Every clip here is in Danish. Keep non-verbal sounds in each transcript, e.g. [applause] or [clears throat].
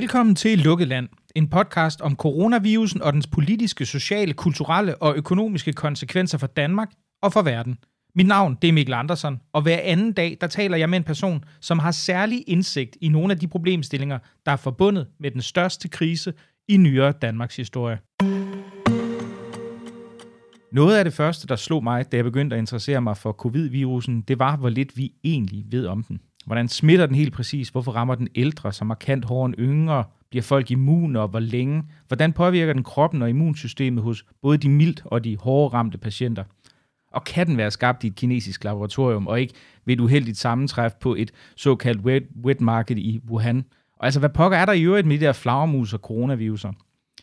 Velkommen til Lukkeland, en podcast om coronavirusen og dens politiske, sociale, kulturelle og økonomiske konsekvenser for Danmark og for verden. Mit navn det er Mikkel Andersen, og hver anden dag der taler jeg med en person, som har særlig indsigt i nogle af de problemstillinger, der er forbundet med den største krise i nyere Danmarks historie. Noget af det første, der slog mig, da jeg begyndte at interessere mig for covid-virusen, det var, hvor lidt vi egentlig ved om den. Hvordan smitter den helt præcis? Hvorfor rammer den ældre så markant hårdere end yngre? Bliver folk immune, og hvor længe? Hvordan påvirker den kroppen og immunsystemet hos både de mildt og de hårde ramte patienter? Og kan den være skabt i et kinesisk laboratorium, og ikke ved et uheldigt sammentræf på et såkaldt wet, wet market i Wuhan? Og altså, hvad pokker er der i øvrigt med de der flagermus og coronaviruser?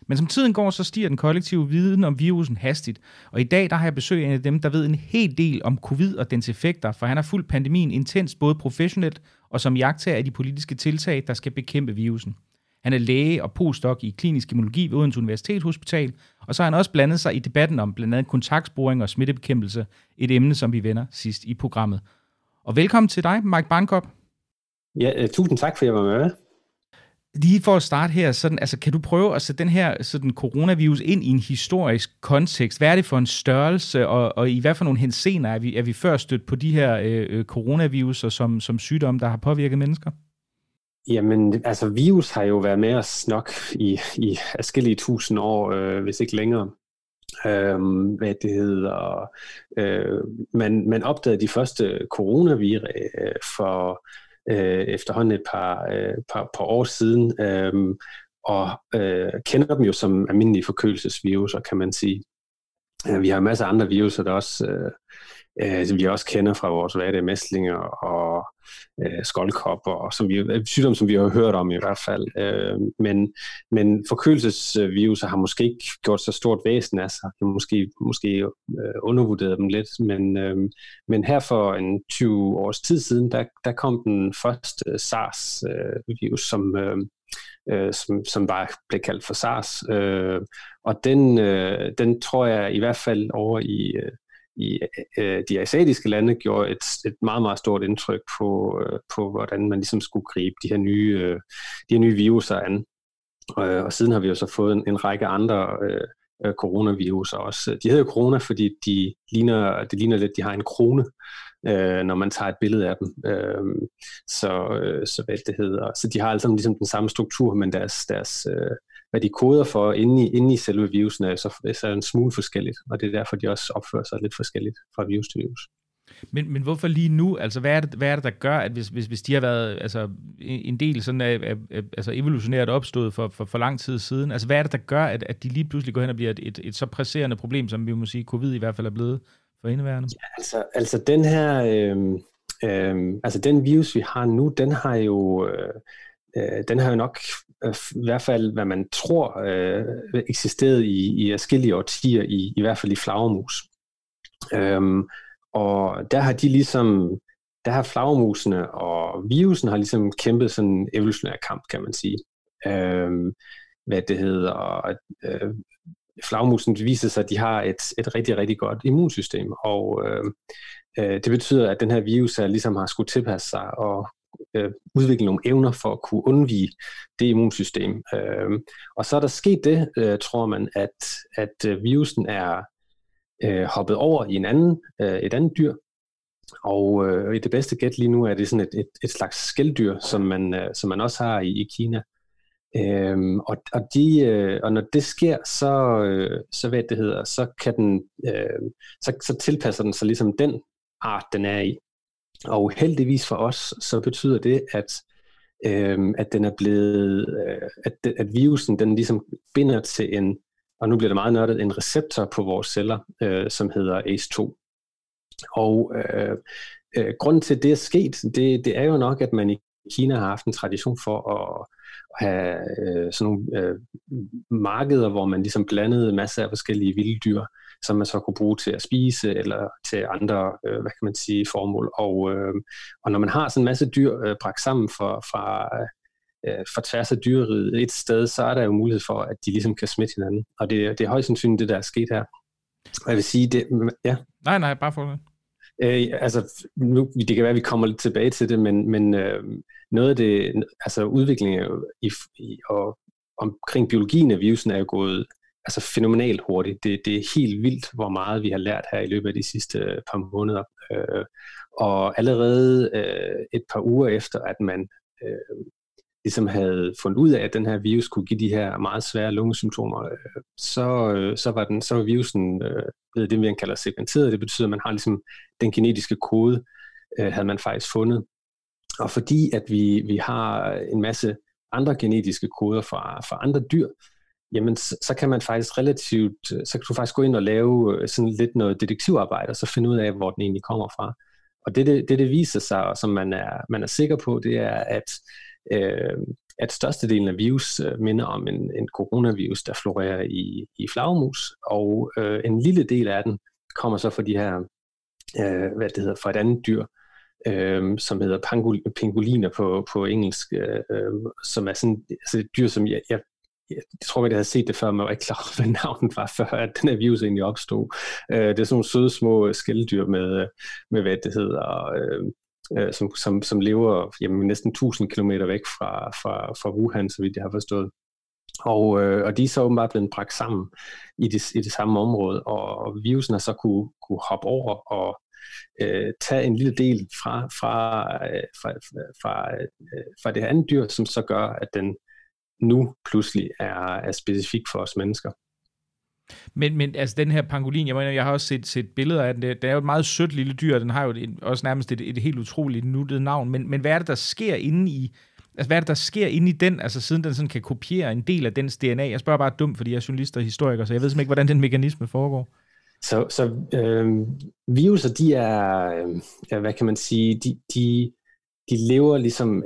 Men som tiden går, så stiger den kollektive viden om virusen hastigt. Og i dag der har jeg besøg af en af dem, der ved en hel del om covid og dens effekter, for han har fulgt pandemien intens både professionelt og som jagttager af de politiske tiltag, der skal bekæmpe virusen. Han er læge og postdoc i klinisk immunologi ved Odense Universitetshospital, og så har han også blandet sig i debatten om blandt andet kontaktsporing og smittebekæmpelse, et emne, som vi vender sidst i programmet. Og velkommen til dig, Mike Barnkop. Ja, øh, tusind tak, for at jeg var med. Lige for at starte her, sådan, altså, kan du prøve at sætte den her sådan, coronavirus ind i en historisk kontekst? Hvad er det for en størrelse, og, og i hvad for nogle hensener er vi, er vi før stødt på de her øh, øh coronaviruser som, som sygdom, der har påvirket mennesker? Jamen, altså virus har jo været med os nok i, i forskellige tusind år, øh, hvis ikke længere. Øhm, hvad det hedder. Øh, man, man opdagede de første coronavirus øh, for øh, efterhånden et par, øh, par, par år siden, øh, og øh, kender dem jo som almindelige forkølelsesviruser, kan man sige. Øh, vi har masser af andre viruser, der også, øh, øh, som vi også kender fra vores hverdag, mæslinger og øh, skoldkopper, og som vi, øh, sygdomme, som vi har hørt om i hvert fald. Øh, men, men forkølelsesviruser har måske ikke gjort så stort væsen af sig. Vi har måske, måske øh, undervurderet dem lidt, men, øh, men her for en 20 års tid siden, der, der kom den første SARS-virus, øh, som, øh, øh, som, som bare blev kaldt for SARS. Øh, og den, øh, den tror jeg i hvert fald over i, øh, i øh, øh, de asiatiske lande gjorde et, et meget, meget stort indtryk på, øh, på hvordan man ligesom skulle gribe de her nye, øh, de her nye viruser an. Og, øh, og siden har vi jo så fået en, en række andre øh, øh coronavirus også. De hedder corona, fordi de ligner, det ligner lidt, de har en krone, øh, når man tager et billede af dem. Øh, så, øh, så hvad det hedder. Så de har altså ligesom den samme struktur, men deres, deres, øh, hvad de koder for inde i, inde i selve virusen er så, så er en smule forskelligt, og det er derfor, de også opfører sig lidt forskelligt fra virus til virus. Men, men hvorfor lige nu? Altså, hvad er det, hvad er det der gør, at hvis, hvis, hvis de har været altså, en del sådan af, af, af altså evolutionært opstået for, for, for lang tid siden, altså hvad er det, der gør, at, at de lige pludselig går hen og bliver et, et, et så presserende problem, som vi må sige, covid i hvert fald er blevet for indeværende? Ja, altså, altså den her, øh, øh, altså den virus, vi har nu, den har jo, øh, øh den har jo nok Øh, i hvert fald, hvad man tror øh, eksisterede i, i forskellige årtier, i, i hvert fald i flagermus. Øhm, og der har de ligesom, der har flagermusene og virusen har ligesom kæmpet sådan en evolutionær kamp, kan man sige. Øhm, hvad det hedder, og øh, flagmusen viser sig, at de har et, et rigtig, rigtig godt immunsystem, og øh, øh, det betyder, at den her virus er, ligesom har skulle tilpasse sig og øh, udvikle nogle evner for at kunne undvige det immunsystem. Øh, og så er der sket det, øh, tror man, at, at øh, virusen er øh, hoppet over i en anden, øh, et andet dyr, og øh, i det bedste gæt lige nu er det sådan et, et, et slags skælddyr, som man, øh, som man også har i, i Kina. Øhm, og, og, de, øh, og når det sker, så, øh, så hvad det hedder, så kan den, øh, så, så tilpasser den sig ligesom den art, den er i. Og heldigvis for os, så betyder det, at, øh, at den er blevet, øh, at, at virusen den ligesom binder til en, og nu bliver det meget nørdet, en receptor på vores celler, øh, som hedder ACE2. Og øh, øh, grunden til, at det er sket, det, det er jo nok, at man i Kina har haft en tradition for at, at have øh, sådan nogle øh, markeder, hvor man ligesom blandede masser af forskellige vilde dyr, som man så kunne bruge til at spise eller til andre, øh, hvad kan man sige, formål. Og, øh, og når man har sådan en masse dyr øh, bragt sammen for, fra, øh, for tværs af dyreriget et sted, så er der jo mulighed for, at de ligesom kan smitte hinanden. Og det, det er højst sandsynligt det, der er sket her. Og jeg vil sige, det, ja. Nej, nej, bare for det. Øh, altså, nu, det kan være, at vi kommer lidt tilbage til det, men, men øh, noget af det, altså udviklingen i, i, og omkring biologien af virusen er jo gået altså fænomenalt hurtigt. Det, det er helt vildt, hvor meget vi har lært her i løbet af de sidste øh, par måneder. Øh, og allerede øh, et par uger efter, at man øh, ligesom havde fundet ud af, at den her virus kunne give de her meget svære lungesymptomer, øh, så, øh, så, var den, så var virusen øh, blevet det, vi kalder segmenteret. Det betyder, at man har ligesom den genetiske kode, øh, havde man faktisk fundet. Og fordi at vi, vi har en masse andre genetiske koder fra, fra andre dyr, jamen så, så kan man faktisk relativt, øh, så kan du faktisk gå ind og lave øh, sådan lidt noget detektivarbejde, og så finde ud af, hvor den egentlig kommer fra. Og det, det, det, det viser sig, og som man er, man er sikker på, det er, at, øh, at størstedelen af virus øh, minder om en, en coronavirus, der florerer i, i flagmus, og øh, en lille del af den kommer så fra de her, øh, hvad det hedder, fra et andet dyr, øh, som hedder pangol, pangoliner på, på engelsk, øh, som er sådan altså et dyr, som jeg, jeg jeg tror godt, jeg havde set det før, men jeg var ikke klar over, hvad navnet var, før at den her virus egentlig opstod. Øh, det er sådan nogle søde små skældyr med, med hvad det hedder, øh, øh, som, som, som lever jamen, næsten 1000 km væk fra, fra, fra Wuhan, så vidt jeg har forstået. Og, øh, og de er så åbenbart blevet bragt sammen i det, i det samme område, og virusen har så kunne, kunne hoppe over og øh, tage en lille del fra, fra, øh, fra, fra, øh, fra det her andet dyr, som så gør, at den nu pludselig er, er specifik for os mennesker. Men, men altså den her pangolin, jeg mener, jeg har også set, set billeder af den, det, det er jo et meget sødt lille dyr, den har jo et, også nærmest et, et helt utroligt nuttet navn, men, men hvad er det, der sker inde i, altså hvad er det, der sker inde i den, altså siden den sådan kan kopiere en del af dens DNA? Jeg spørger bare dumt, fordi jeg er journalist og historiker, så jeg ved simpelthen ikke, hvordan den mekanisme foregår. Så, så øh, viruser, de er, øh, hvad kan man sige, de, de, de lever ligesom,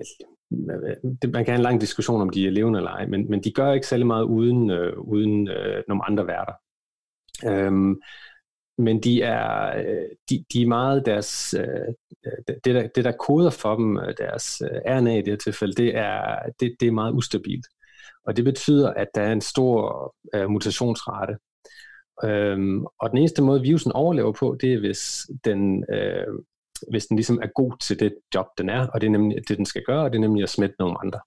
det, man kan have en lang diskussion om de er levende eller ej, men, men de gør ikke særlig meget uden, øh, uden øh, nogle andre værter. Øhm, men de er, øh, de, de er meget deres, øh, det, der, det der koder for dem, øh, deres øh, RNA i det her tilfælde, det er, det, det er meget ustabilt. Og det betyder, at der er en stor øh, mutationsrate. Øhm, og den eneste måde, virusen overlever på, det er, hvis den øh, hvis den ligesom er god til det job, den er, og det er nemlig det, den skal gøre, og det er nemlig at smitte nogle andre.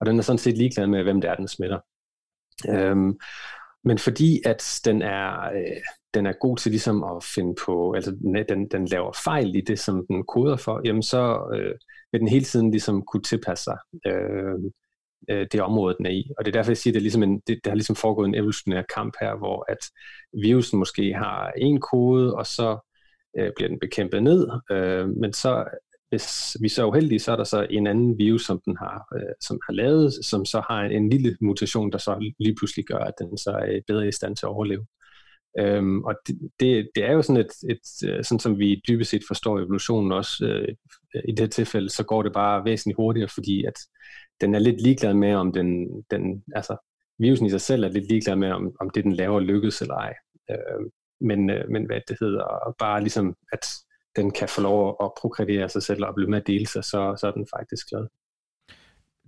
Og den er sådan set ligeglad med, hvem det er, den smitter. Øhm, men fordi at den er, øh, den er god til ligesom at finde på, altså den, den laver fejl i det, som den koder for, jamen så øh, vil den hele tiden ligesom kunne tilpasse sig øh, øh, det område, den er i. Og det er derfor, jeg siger, at det, er ligesom en, det, det har ligesom foregået en evolutionær kamp her, hvor at virusen måske har en kode, og så øh, bliver den bekæmpet ned, øh, men så hvis vi så uheldige, så er der så en anden virus, som den har, øh, som har lavet, som så har en, en lille mutation, der så lige pludselig gør, at den så er bedre i stand til at overleve. Øhm, og det, det, det er jo sådan et, et, øh, sådan som vi dybest set forstår evolutionen også, øh, i det tilfælde, så går det bare væsentligt hurtigere, fordi at den er lidt ligeglad med, om den, den altså virusen i sig selv er lidt ligeglad med, om, om det den laver lykkes eller ej. Øh, men, øh, men hvad det hedder, bare ligesom, at den kan få lov at prokreere sig selv og blive med at dele sig, så, så er den faktisk glad.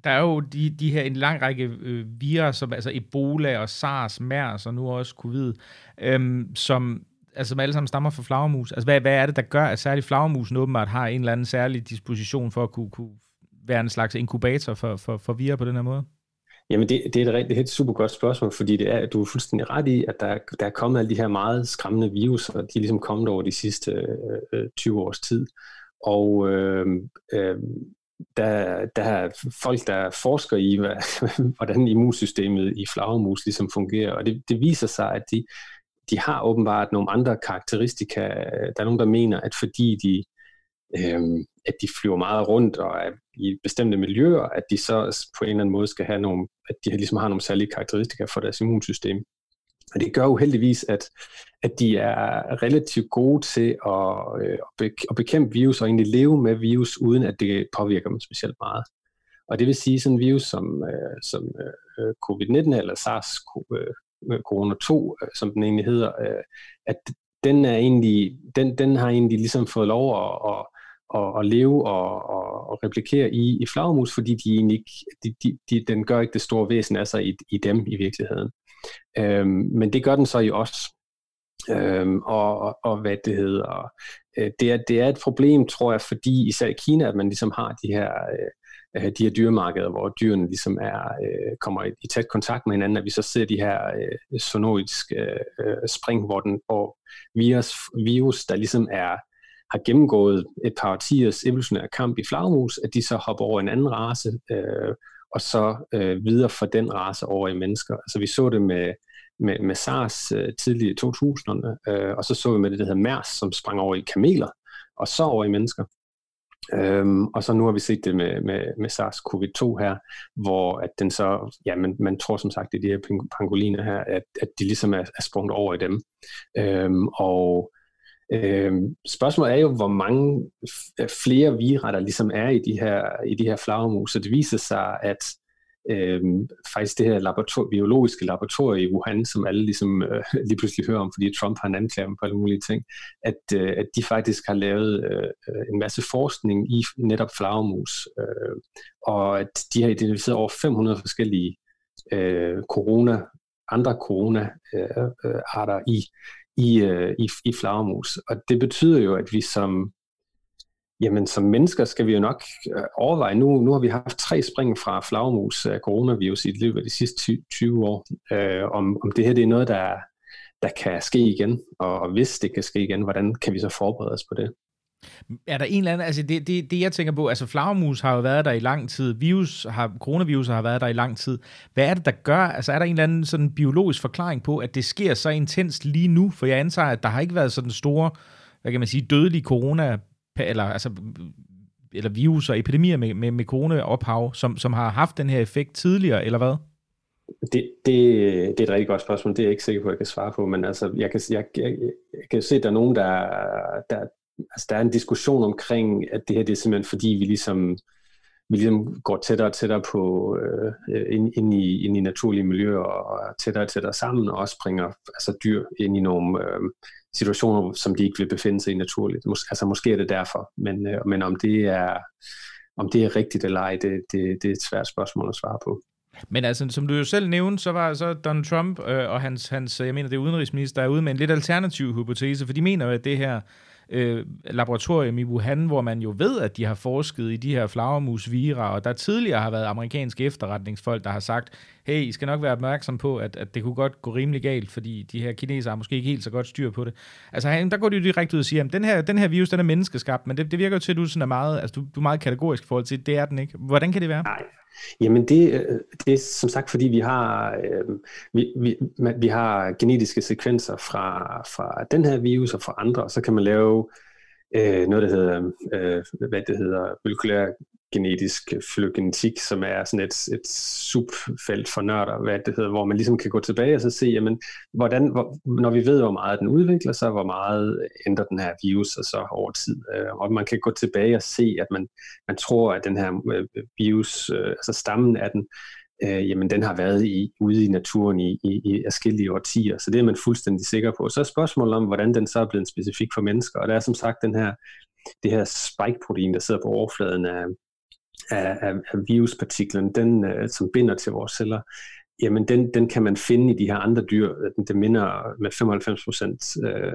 Der er jo de, de her en lang række øh, virus, som altså Ebola og SARS, MERS og nu også covid, øhm, som altså, alle sammen stammer fra flagermus. Altså, hvad, hvad er det, der gør, at særligt flagermusen åbenbart har en eller anden særlig disposition for at kunne, kunne være en slags inkubator for, for, for virer på den her måde? Jamen det, det er et, det er et super godt spørgsmål, fordi det er, du er fuldstændig ret i, at der, der er kommet alle de her meget skræmmende virus, og de er ligesom kommet over de sidste øh, øh 20 års tid. Og øh, øh, der, der er folk, der forsker i, hvad, [laughs] hvordan immunsystemet i flagermus ligesom fungerer, og det, det viser sig, at de, de har åbenbart nogle andre karakteristika. Der er nogen, der mener, at fordi de øh, at de flyver meget rundt og er i bestemte miljøer, at de så på en eller anden måde skal have nogle, at de ligesom har nogle særlige karakteristika for deres immunsystem. Og det gør uheldigvis, at, at de er relativt gode til at, øh, at bekæmpe virus og egentlig leve med virus, uden at det påvirker dem specielt meget. Og det vil sige, sådan en virus som, øh, som øh, covid-19 eller SARS-CoV-2, øh, øh, som den egentlig hedder, øh, at den, er egentlig, den, den har egentlig ligesom fået lov at, at at, at leve og, og, og replikere i, i flagermus, fordi de egentlig ikke, de, de, de, den gør ikke det store væsen af sig i, i dem i virkeligheden. Øhm, men det gør den så i os. Øhm, og, og, og hvad det hedder. Øh, det, er, det er et problem, tror jeg, fordi især i Kina, at man ligesom har de her, øh, de her dyremarkeder, hvor dyrene ligesom er, øh, kommer i, i tæt kontakt med hinanden, at vi så ser de her øh, zoonoiske øh, spring, hvor, den, hvor virus, virus, der ligesom er har gennemgået et par årtiers evolutionære kamp i flagmus, at de så hopper over en anden race, øh, og så øh, videre fra den race over i mennesker. Altså vi så det med, med, med SARS øh, tidligt i 2000'erne, øh, og så så vi med det, der hedder MERS, som sprang over i kameler, og så over i mennesker. Øhm, og så nu har vi set det med, med, med SARS-CoV-2 her, hvor at den så, ja, man, man tror som sagt, det de her pangoliner her, at, at de ligesom er, er sprunget over i dem. Øhm, og øhm, spørgsmålet er jo, hvor mange øh, flere vira, der ligesom er i de her, i de her flagermus. Så det viser sig, at øh, faktisk det her laborator- biologiske laboratorium i Wuhan, som alle ligesom øh, [laughs] lige pludselig hører om, fordi Trump har en anklage på alle mulige ting, at, øh, at de faktisk har lavet øh, øh en masse forskning i netop flagermus, øh, og at de har identificeret over 500 forskellige øh, corona, andre corona-arter øh, øh i, i, øh, i, i flagermus. Og det betyder jo, at vi som Jamen, som mennesker skal vi jo nok øh, overveje, nu, nu har vi haft tre spring fra flagermus af coronavirus i løbet af de sidste 20 år, øh, om, om det her det er noget, der, der kan ske igen, og, og hvis det kan ske igen, hvordan kan vi så forberede os på det? Er der en eller anden, altså det, det, det jeg tænker på, altså flagermus har jo været der i lang tid, virus har, coronavirus har været der i lang tid. Hvad er det, der gør, altså er der en eller anden sådan biologisk forklaring på, at det sker så intenst lige nu? For jeg antager, at der har ikke været sådan store, hvad kan man sige, dødelige corona eller, altså, eller virus og epidemier med, med, med coronaophav, som, som har haft den her effekt tidligere, eller hvad? Det, det, det er et rigtig godt spørgsmål. Det er jeg ikke sikker på, at jeg kan svare på, men altså, jeg, kan, jeg, jeg, jeg kan se, at der er nogen, der, der, altså, der er en diskussion omkring, at det her det er simpelthen fordi, vi ligesom vi ligesom går tættere og tættere på øh, ind, ind, i, ind i naturlige miljøer og tættere og tættere sammen, og også bringer altså, dyr ind i nogle øh, situationer, som de ikke vil befinde sig i naturligt. Mås- altså måske er det derfor, men, øh, men om det er om det er rigtigt eller ej, det, det, det er et svært spørgsmål at svare på. Men altså, som du jo selv nævnte, så var så Donald Trump øh, og hans, hans, jeg mener det er udenrigsminister, er ude med en lidt alternativ hypotese, for de mener jo, at det her øh, laboratorium i Wuhan, hvor man jo ved, at de har forsket i de her flagermusvira, og der tidligere har været amerikanske efterretningsfolk, der har sagt, hey, I skal nok være opmærksom på, at, at det kunne godt gå rimelig galt, fordi de her kinesere har måske ikke helt så godt styr på det. Altså, der går de jo direkte ud og siger, at den her, den her virus, den er menneskeskabt, men det, det virker jo til, at du sådan er meget, altså, du, du er meget kategorisk i forhold til, det er den ikke. Hvordan kan det være? Nej, Jamen det, øh, det er som sagt, fordi vi har, øh, vi, vi, vi har genetiske sekvenser fra, fra den her virus og fra andre, og så kan man lave øh, noget, der hedder, øh, hvad det hedder, molekylær genetisk flygenetik, som er sådan et, et subfelt for nørder, hvad det hedder, hvor man ligesom kan gå tilbage og så se, jamen, hvordan, hvor, når vi ved, hvor meget den udvikler sig, hvor meget ændrer den her virus og så over tid. Øh, og man kan gå tilbage og se, at man, man tror, at den her øh, virus, øh, altså stammen af den, øh, jamen den har været i, ude i naturen i, i, i forskellige årtier, så det er man fuldstændig sikker på. Så er spørgsmålet om, hvordan den så er blevet specifik for mennesker, og der er som sagt den her, det her spike-protein, der sidder på overfladen af, af, af, af viruspartiklen, den, øh, som binder til vores celler, jamen den, den kan man finde i de her andre dyr. Den, minder med 95 procent, øh,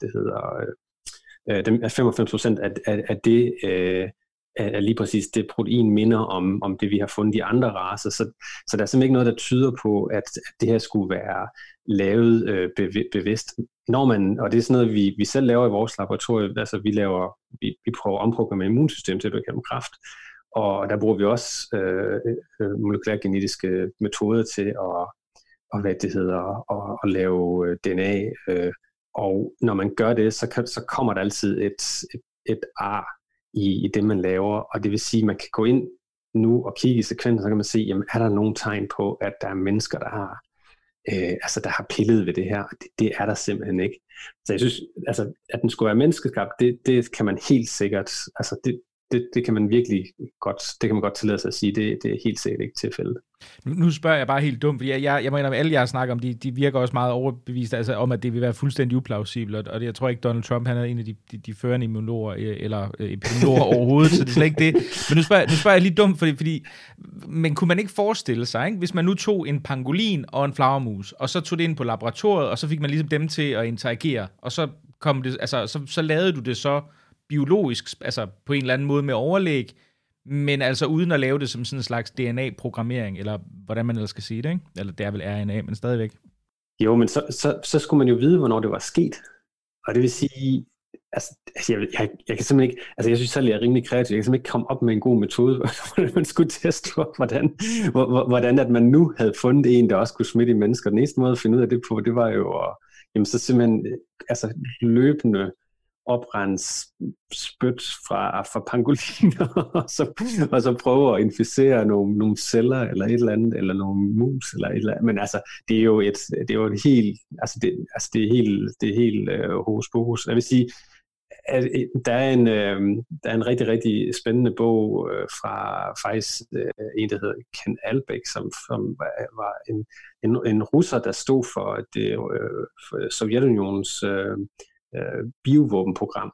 det hedder, øh, øh den er 95 procent af, af, af det, øh, er lige præcis det protein minder om, om det, vi har fundet i andre raser. Så, så der er simpelthen ikke noget, der tyder på, at, at det her skulle være lavet øh, bevidst. Når man, og det er sådan noget, vi, vi selv laver i vores laboratorium, altså vi, laver, vi, vi prøver at omprogrammere immunsystemet til at bekæmpe kræft. Og der bruger vi også øh, øh molekylærgenetiske metoder til at, og hvad det hedder, at, at lave øh, DNA. Øh, og når man gør det, så, kan, så kommer der altid et, et, et ar i, i det, man laver. Og det vil sige, at man kan gå ind nu og kigge i sekvensen, så kan man se, jamen, er der nogen tegn på, at der er mennesker, der har, øh, altså, der har pillet ved det her. Det, det er der simpelthen ikke. Så jeg synes, altså, at den skulle være menneskeskabt, det, det kan man helt sikkert, altså det, det, det kan man virkelig godt, det kan man godt tillade sig at sige, det, det er helt sikkert ikke tilfældet. Nu, nu spørger jeg bare helt dumt, fordi jeg, jeg, jeg mener, at alle jeg snakker om, de, de virker også meget overbevist altså, om, at det vil være fuldstændig uplausibelt, og det, jeg tror ikke, Donald Trump han er en af de, de, de førende immunologer, øh, eller øh, epidemiologer overhovedet, så det er slet ikke det. Men nu spørger, nu spørger jeg lige dumt, fordi, fordi men kunne man ikke forestille sig, ikke? hvis man nu tog en pangolin og en flagermus, og så tog det ind på laboratoriet, og så fik man ligesom dem til at interagere, og så kom det, altså, så, så lavede du det så biologisk, altså på en eller anden måde med overlæg, men altså uden at lave det som sådan en slags DNA-programmering, eller hvordan man ellers skal sige det, ikke? Eller det er vel RNA, men stadigvæk. Jo, men så, så, så skulle man jo vide, hvornår det var sket. Og det vil sige, altså, altså, jeg, jeg, jeg kan simpelthen ikke, altså jeg synes selv, jeg er rimelig kreativ, jeg kan simpelthen ikke komme op med en god metode, [laughs] hvordan man skulle teste hvordan, hvordan at man nu havde fundet en, der også kunne smitte i mennesker. Den eneste måde at finde ud af det på, det var jo at, jamen så simpelthen, altså løbende oprense spyt fra, fra pangoliner, [laughs] og så, og så prøve at inficere nogle, nogle celler, eller et eller andet, eller nogle mus, eller et eller andet. Men altså, det er jo et, det er jo et helt, altså det, altså det er helt, det er helt øh, hos pokus. Jeg vil sige, at øh, der er en, øh, der er en rigtig, rigtig spændende bog øh, fra faktisk øh, en, der hedder Ken Albeck, som, som var en, en, en russer, der stod for, det, øh, for Sovjetunionens øh, øh, biovåbenprogram.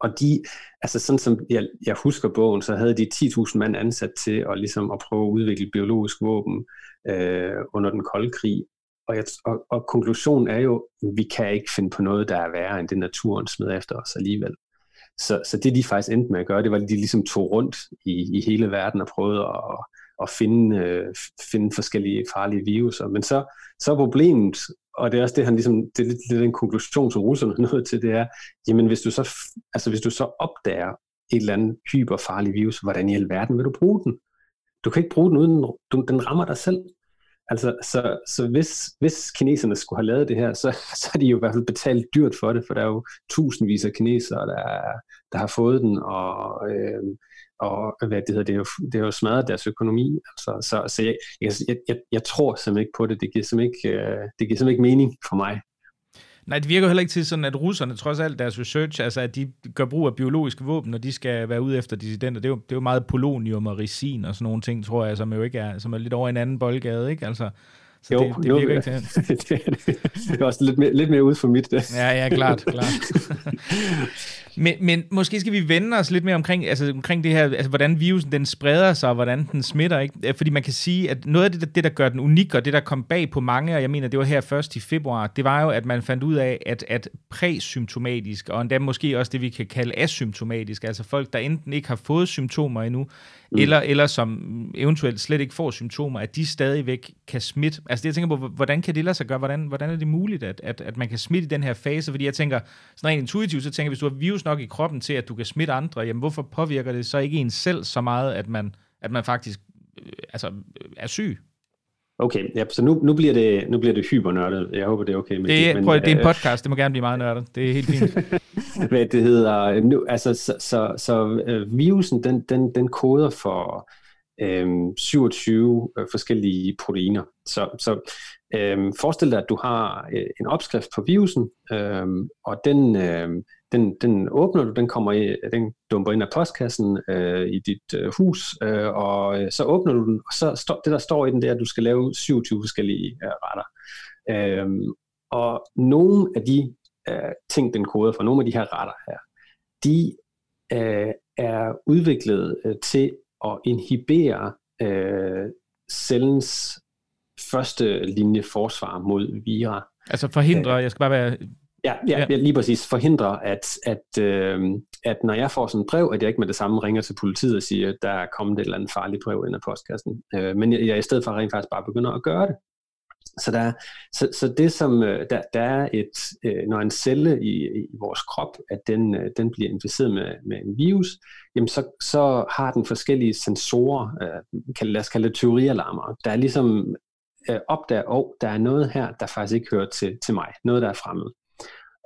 Og de, altså sådan som jeg, jeg husker bogen, så havde de 10.000 mand ansat til at, ligesom at prøve at udvikle biologisk våben øh, under den kolde krig. Og, jeg, og, og konklusionen er jo, at vi kan ikke finde på noget, der er værre end det naturen smed efter os alligevel. Så, så det de faktisk endte med at gøre, det var, at de ligesom tog rundt i, i hele verden og prøvede at, at finde, øh, finde forskellige farlige viruser. Men så, så er problemet, og det er også det, han ligesom, det er lidt, lidt den konklusion, som russerne er nået til, det er, jamen hvis du så, altså hvis du så opdager et eller andet hyperfarlig virus, hvordan i alverden vil du bruge den? Du kan ikke bruge den uden, du, den rammer dig selv. Altså, så, så hvis, hvis kineserne skulle have lavet det her, så, [laughs] så har de jo i hvert fald betalt dyrt for det, for der er jo tusindvis af kinesere, der, der har fået den, og, øh, og hvad det hedder, det er jo, det er jo smadret deres økonomi. Altså, så så jeg, jeg, jeg, jeg tror simpelthen ikke på det. Det giver simpelthen ikke, øh, det giver simpelthen ikke mening for mig. Nej, det virker heller ikke til sådan, at russerne, trods alt deres research, altså at de gør brug af biologiske våben, når de skal være ude efter dissidenter. Det er jo, det er jo meget polonium og resin og sådan nogle ting, tror jeg, som jo ikke er, som er lidt over en anden boldgade, ikke? Altså, så jo, det, det jo, virker ikke til. [laughs] det, det, det er også lidt mere, lidt mere ude for mit. Det. Ja, ja, klart, klart. [laughs] men, men måske skal vi vende os lidt mere omkring, altså, omkring det her, altså, hvordan virusen den spreder sig, og hvordan den smitter. Ikke? Fordi man kan sige, at noget af det, det, der gør den unik, og det, der kom bag på mange, og jeg mener, det var her først i februar, det var jo, at man fandt ud af, at, at præsymptomatisk, og endda måske også det, vi kan kalde asymptomatisk, altså folk, der enten ikke har fået symptomer endnu, mm. eller, eller som eventuelt slet ikke får symptomer, at de stadigvæk kan smitte. Altså det, jeg tænker på, hvordan kan det lade sig gøre? Hvordan, hvordan er det muligt, at, at, at man kan smitte i den her fase? Fordi jeg tænker, sådan rent intuitivt, så tænker jeg, hvis du har virus nok i kroppen til, at du kan smitte andre, jamen hvorfor påvirker det så ikke en selv så meget, at man, at man faktisk øh, altså, øh, er syg? Okay, ja, så nu, nu, bliver det, nu bliver det hypernørdet. Jeg håber, det er okay med det. Men, prøv, det er en øh, podcast, det må gerne blive meget nørdet. Det er helt fint. [laughs] Hvad det hedder, nu, altså, så, så, så uh, virusen, den, den, den koder for øhm, 27 øh, forskellige proteiner. Så, så øhm, forestil dig, at du har øh, en opskrift på virusen, øhm, og den, øhm, den, den åbner du, den kommer i, den dumper ind af postkassen øh, i dit øh, hus, øh, og øh, så åbner du den, og så står det, der står i den, det er, at du skal lave 27 forskellige øh, retter. Øhm, og nogle af de øh, ting, den koder for, nogle af de her retter her, de øh, er udviklet øh, til at inhibere øh, cellens første linje forsvar mod vira. Altså forhindre, øh, jeg skal bare være... Ja, ja, ja. lige præcis. Forhindre, at, at, øh, at når jeg får sådan et brev, at jeg ikke med det samme ringer til politiet og siger, at der er kommet et eller andet farligt brev ind af postkassen. Øh, men jeg, jeg i stedet for rent faktisk bare begynder at gøre det. Så, der, så, så det som øh, der, der er et, øh, når en celle i, i vores krop, at den, øh, den bliver inficeret med, med en virus, jamen så, så har den forskellige sensorer, kan, lad os kalde det teorialarmer, der er ligesom opdager, at oh, der er noget her, der faktisk ikke hører til, til mig, noget der er fremmed.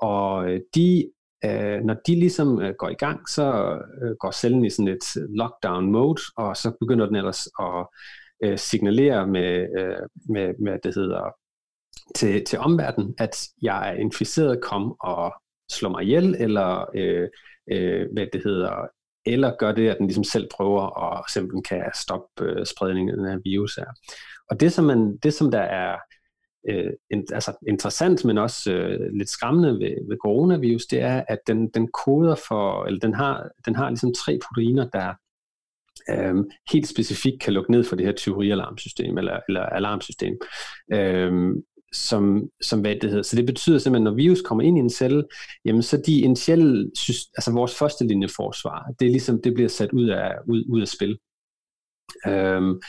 Og øh, de, øh, når de ligesom øh, går i gang, så går cellen i sådan et lockdown mode, og så begynder den ellers at øh, signalere med, øh, med, med, det hedder, til, til omverdenen, at jeg er inficeret, kom og slå mig ihjel, eller øh, øh, hvad det hedder, eller gør det, at den ligesom selv prøver at simpelthen kan stoppe øh, spredningen af virus her. Og det, som, man, det, som der er øh, in, altså interessant, men også øh, lidt skræmmende ved, ved coronavirus, det er, at den, den koder for, eller den har, den har ligesom tre proteiner, der øh, helt specifikt kan lukke ned for det her tyverialarmsystem, eller, eller alarmsystem. Øh, som, som hvad det hedder. Så det betyder simpelthen, når virus kommer ind i en celle, jamen så de initielle, altså vores første linje forsvar, det er ligesom, det bliver sat ud af, ud, ud af spil. Øhm,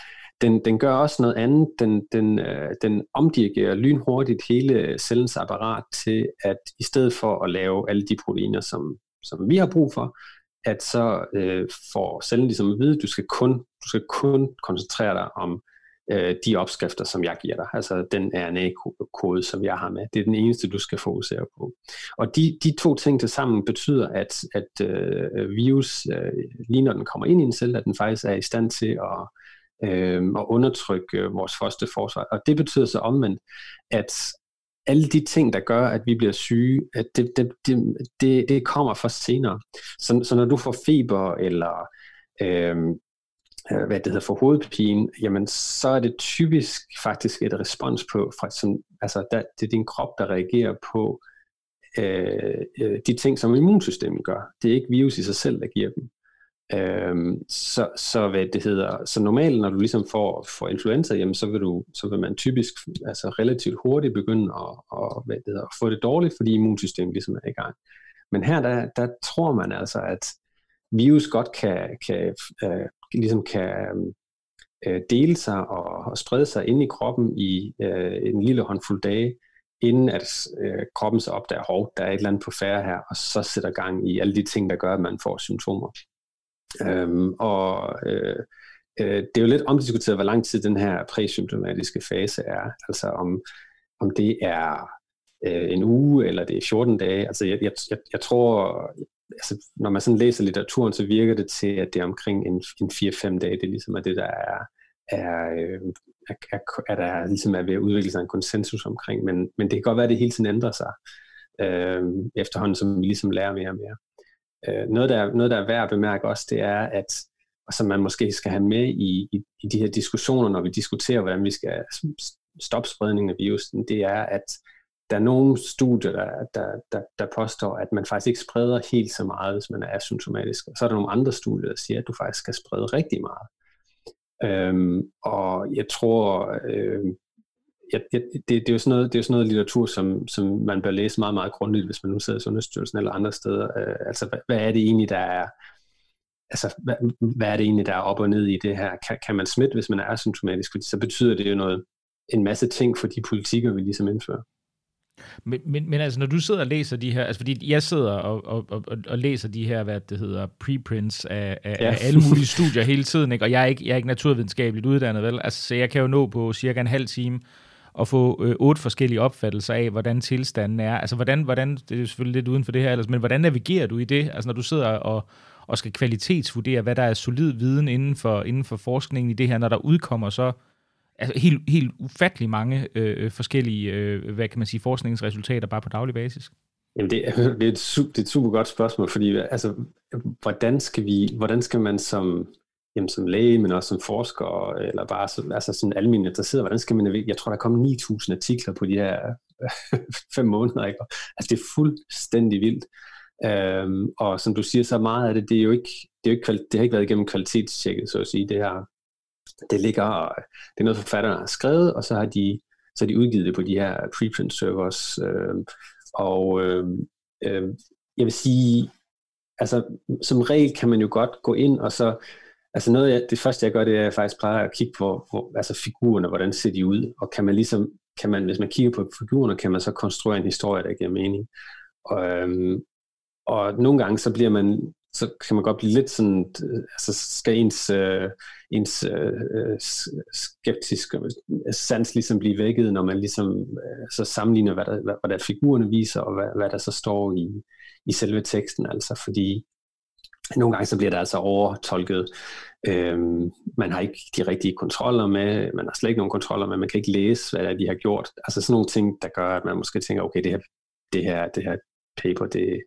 den, den gør også noget andet. Den, den, øh, den omdirigerer lynhurtigt hele cellens apparat til, at i stedet for at lave alle de proteiner, som, som vi har brug for, at så øh, får cellen ligesom at vide, at du skal kun, du skal kun koncentrere dig om øh, de opskrifter, som jeg giver dig, altså den RNA-kode, som jeg har med. Det er den eneste, du skal fokusere på. Og de, de to ting til sammen betyder, at, at øh, virus, øh, lige når den kommer ind i en celle, at den faktisk er i stand til at, øh, og undertrykke øh, vores første forsvar. Og det betyder så omvendt, at alle de ting, der gør, at vi bliver syge, at det, det, det, det, det kommer først senere. Så, så når du får feber, eller øhm, øh, hvad det hedder, for hovedpine, jamen så er det typisk faktisk et respons på, fra, som, altså der, det er din krop, der reagerer på øh, øh, de ting, som immunsystemet gør. Det er ikke virus i sig selv, der giver dem. Øhm, så, så hvad det hedder, så normalt når du ligesom får, får influenza, jamen så vil du, så vil man typisk altså relativt hurtigt begynde at, at, hvad det hedder, at få det dårligt, fordi immunsystemet ligesom er i gang. Men her der, der tror man altså, at virus godt kan, kan øh, ligesom kan øh, dele sig og, og sprede sig ind i kroppen i øh, en lille håndfuld dage, inden at øh, kroppen så opdager, hov, der er et eller andet på færre her, og så sætter gang i alle de ting, der gør, at man får symptomer. Øhm, og øh, øh, det er jo lidt omdiskuteret, hvor lang tid den her præsymptomatiske fase er. Altså om, om det er øh, en uge, eller det er 14 dage. Altså jeg, jeg, jeg tror, altså, når man sådan læser litteraturen, så virker det til, at det er omkring en, en 4-5 dage, det ligesom er det, der er, er, øh, er, er, er der ligesom er ved at udvikle sig en konsensus omkring, men, men det kan godt være, at det hele tiden ændrer sig, øh, efterhånden som vi ligesom lærer mere og mere. Øh, noget, der, noget, der er værd at bemærke også, det er, at og som man måske skal have med i, i, i de her diskussioner, når vi diskuterer, hvordan vi skal stoppe spredningen af virusen, det er, at der er nogle studier, der, der, der, der påstår, at man faktisk ikke spreder helt så meget, hvis man er asymptomatisk. Og så er der nogle andre studier, der siger, at du faktisk skal sprede rigtig meget. Øhm, og jeg tror, øh, jeg, jeg, det, det, er jo sådan noget, det er sådan noget litteratur, som, som man bør læse meget, meget grundigt, hvis man nu sidder i Sundhedsstyrelsen eller andre steder. Øh, altså, hvad, hvad er det egentlig, der er, altså, hvad, hvad er det egentlig, der er op og ned i det her? Kan, kan man smitte, hvis man er asymptomatisk? Fordi så betyder det jo noget, en masse ting for de politikker, vi ligesom indfører. Men, men, men altså, når du sidder og læser de her, altså fordi jeg sidder og, og, og, og læser de her, hvad det hedder, preprints af, af, ja. af alle mulige studier hele tiden, ikke? og jeg er ikke, jeg er ikke naturvidenskabeligt uddannet, vel? Altså, så jeg kan jo nå på cirka en halv time at få øh, otte forskellige opfattelser af, hvordan tilstanden er. Altså, hvordan, hvordan, det er selvfølgelig lidt uden for det her ellers, men hvordan navigerer du i det? Altså, når du sidder og, og skal kvalitetsvurdere, hvad der er solid viden inden for, inden for forskningen i det her, når der udkommer så altså helt, helt ufattelig mange øh, forskellige, øh, hvad kan man sige, forskningsresultater bare på daglig basis? Jamen det, [laughs] det, er et, super, det er et super godt spørgsmål, fordi altså, hvordan, skal vi, hvordan skal man som, jamen, som læge, men også som forsker, eller bare som, altså sådan almindelig interesseret, hvordan skal man, jeg tror, der er kommet 9.000 artikler på de her [laughs] fem måneder, ikke? Altså det er fuldstændig vildt. Øhm, og som du siger, så meget af det, det er jo ikke, det, er jo ikke, det har ikke været igennem kvalitetstjekket, så at sige. Det her det ligger, det er noget forfatterne har skrevet, og så har de, så har de udgivet det på de her preprint servers. Øhm, og øhm, øhm, jeg vil sige, altså som regel kan man jo godt gå ind og så, altså noget af det første jeg gør, det er at jeg faktisk plejer at kigge på, på altså figurerne, hvordan ser de ud, og kan man ligesom, kan man, hvis man kigger på figurerne, kan man så konstruere en historie, der giver mening. Og, øhm, og nogle gange så bliver man så kan man godt blive lidt sådan, altså skal ens, øh, ens øh, øh skeptisk øh, sans ligesom blive vækket, når man ligesom øh, så sammenligner, hvad der, hvad, hvad der figurerne viser, og hvad, hvad der så står i, i selve teksten, altså fordi nogle gange så bliver det altså overtolket. Øhm, man har ikke de rigtige kontroller med, man har slet ikke nogen kontroller med, man kan ikke læse, hvad de har gjort. Altså sådan nogle ting, der gør, at man måske tænker, okay, det her, det her, det her paper, det,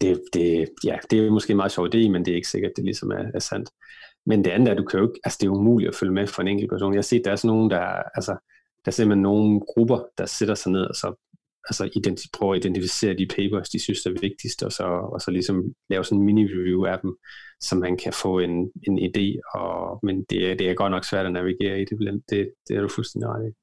det, det, ja, det er måske en meget sjov idé, men det er ikke sikkert, at det ligesom er, er sandt. Men det andet er, at du kan jo ikke, altså det er umuligt at følge med for en enkelt person. Jeg har set, der er sådan nogen, der, altså, der er simpelthen nogle grupper, der sætter sig ned og så altså identi- prøve at identificere de papers, de synes er vigtigst, og så, og så ligesom lave sådan en mini-review af dem, så man kan få en, en idé, og, men det, det er godt nok svært at navigere i, det, det, det er du fuldstændig ret i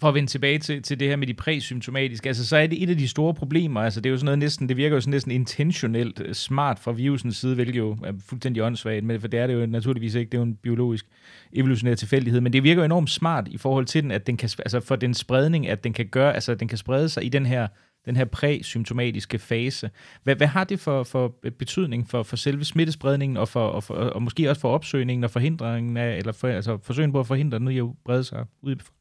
for at vende tilbage til, til det her med de præsymptomatiske, altså så er det et af de store problemer, altså det er jo sådan noget næsten, det virker jo sådan næsten intentionelt øh, smart fra virusens side, hvilket jo er fuldstændig åndssvagt, men for det er det jo naturligvis ikke, det er jo en biologisk evolutionær tilfældighed, men det virker jo enormt smart i forhold til den, at den kan, altså for den spredning, at den kan gøre, altså den kan sprede sig i den her den her præsymptomatiske fase. Hvad, hvad har det for, for betydning for, for selve smittespredningen, og, for, og, for, og måske også for opsøgningen og forhindringen af, eller for, altså forsøgen på at forhindre den i at brede sig ud i befolkningen?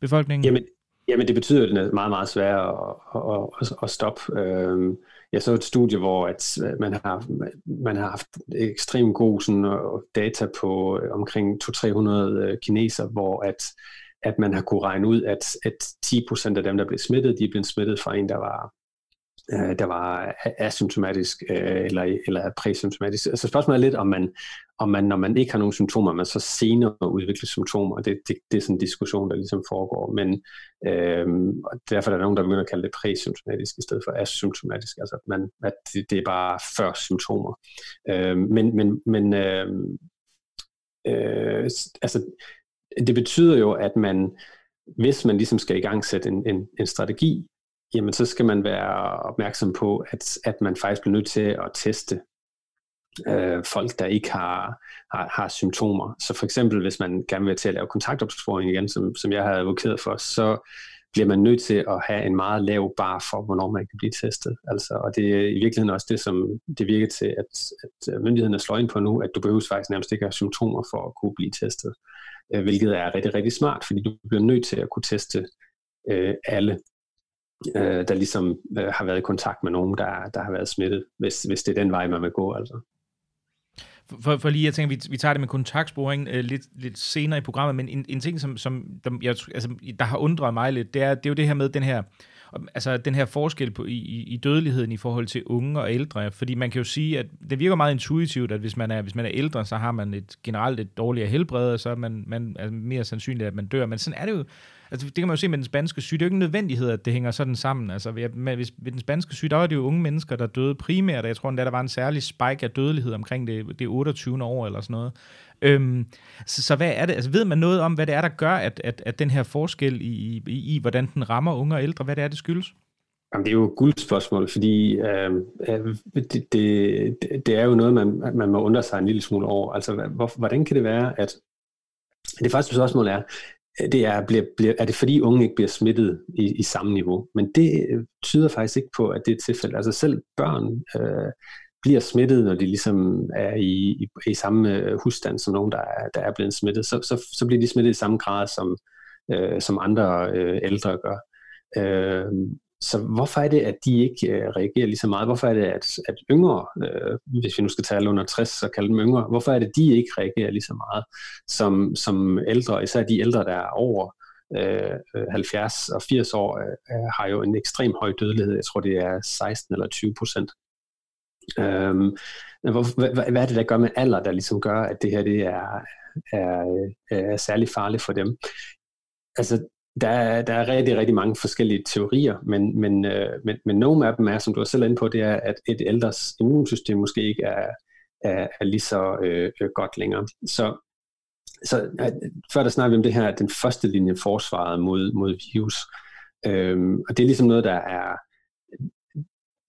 Befolkningen? Jamen, jamen det betyder, at den er meget, meget svær at, at, at, at stoppe. Øhm, jeg så et studie, hvor at øh, man, har, man har haft ekstremt god sådan, øh, data på øh, omkring 200-300 kineser, hvor at, at man har kunne regne ud, at, at 10% af dem, der blev smittet, de er blevet smittet fra en, der var øh, der var asymptomatisk øh, eller, eller præsymptomatisk. Altså spørgsmålet er lidt, om man, om man, når man ikke har nogen symptomer, man så senere udvikler symptomer. Det, det, det er sådan en diskussion, der ligesom foregår. Men øh, derfor er der nogen, der begynder at kalde det præsymptomatisk i stedet for asymptomatisk. Altså at, man, at det, det er bare før symptomer. Øh, men men, men øh, øh, altså, det betyder jo, at man, hvis man ligesom skal i gang sætte en, en, en strategi, jamen så skal man være opmærksom på, at, at man faktisk bliver nødt til at teste øh, folk, der ikke har, har, har symptomer. Så for eksempel, hvis man gerne vil til at lave kontaktopsporing igen, som, som jeg har advokeret for, så bliver man nødt til at have en meget lav bar for, hvornår man kan blive testet. Altså, og det er i virkeligheden også det, som det virker til, at, at myndighederne slår ind på nu, at du behøver faktisk nærmest ikke have symptomer for at kunne blive testet, øh, hvilket er rigtig, rigtig smart, fordi du bliver nødt til at kunne teste øh, alle øh, der ligesom øh, har været i kontakt med nogen, der, der har været smittet, hvis, hvis det er den vej, man vil gå. Altså. For, for lige, jeg tænker, vi, vi tager det med kontaktsporing øh, lidt, lidt senere i programmet, men en, en ting, som, som der, jeg, altså, der har undret mig lidt, det er, det er jo det her med den her, altså den her forskel på, i, i dødeligheden i forhold til unge og ældre, fordi man kan jo sige, at det virker meget intuitivt, at hvis man er, hvis man er ældre, så har man et generelt et dårligere helbred, og så er man, man er mere sandsynligt, at man dør, men sådan er det jo Altså, det kan man jo se med den spanske syge. Det er jo ikke en nødvendighed, at det hænger sådan sammen. Altså, med, hvis, ved den spanske syge, der var det jo unge mennesker, der døde primært, og jeg tror, at der var en særlig spike af dødelighed omkring det, det 28. år eller sådan noget. Øhm, så, så hvad er det? Altså, ved man noget om, hvad det er, der gør, at, at, at den her forskel i, i, i, hvordan den rammer unge og ældre, hvad det er, det skyldes? Jamen, det er jo et guldspørgsmål, fordi øh, øh det, det, det er jo noget, man, man må undre sig en lille smule over. Altså, hvor, hvordan kan det være, at det første spørgsmål er, det er, bliver, bliver, er det fordi unge ikke bliver smittet i, i samme niveau. Men det øh, tyder faktisk ikke på, at det er tilfældet. Altså selv børn øh, bliver smittet, når de ligesom er i, i, i samme øh, husstand som nogen, der er, der er blevet smittet. Så, så, så bliver de smittet i samme grad, som, øh, som andre øh, ældre gør. Øh, så hvorfor er det, at de ikke øh, reagerer lige så meget? Hvorfor er det, at, at yngre, øh, hvis vi nu skal tale under 60, så kalde dem yngre, hvorfor er det, at de ikke reagerer lige så meget som, som ældre, især de ældre, der er over øh, øh 70 og 80 år, øh, har jo en ekstrem høj dødelighed. Jeg tror, det er 16 eller 20 procent. Øhm, hvad, hvad er det, der gør med alder, der ligesom gør, at det her det er, er, er særlig farligt for dem? Altså, der er, der er rigtig, rigtig mange forskellige teorier, men, men, øh, men, men nogle af dem er, som du er selv inde på, det er, at et ældres immunsystem måske ikke er, er, er lige så øh, øh, godt længere. Så, så øh, før der snakker vi om det her, den første linje forsvaret mod, mod virus, øhm, og det er ligesom noget, der er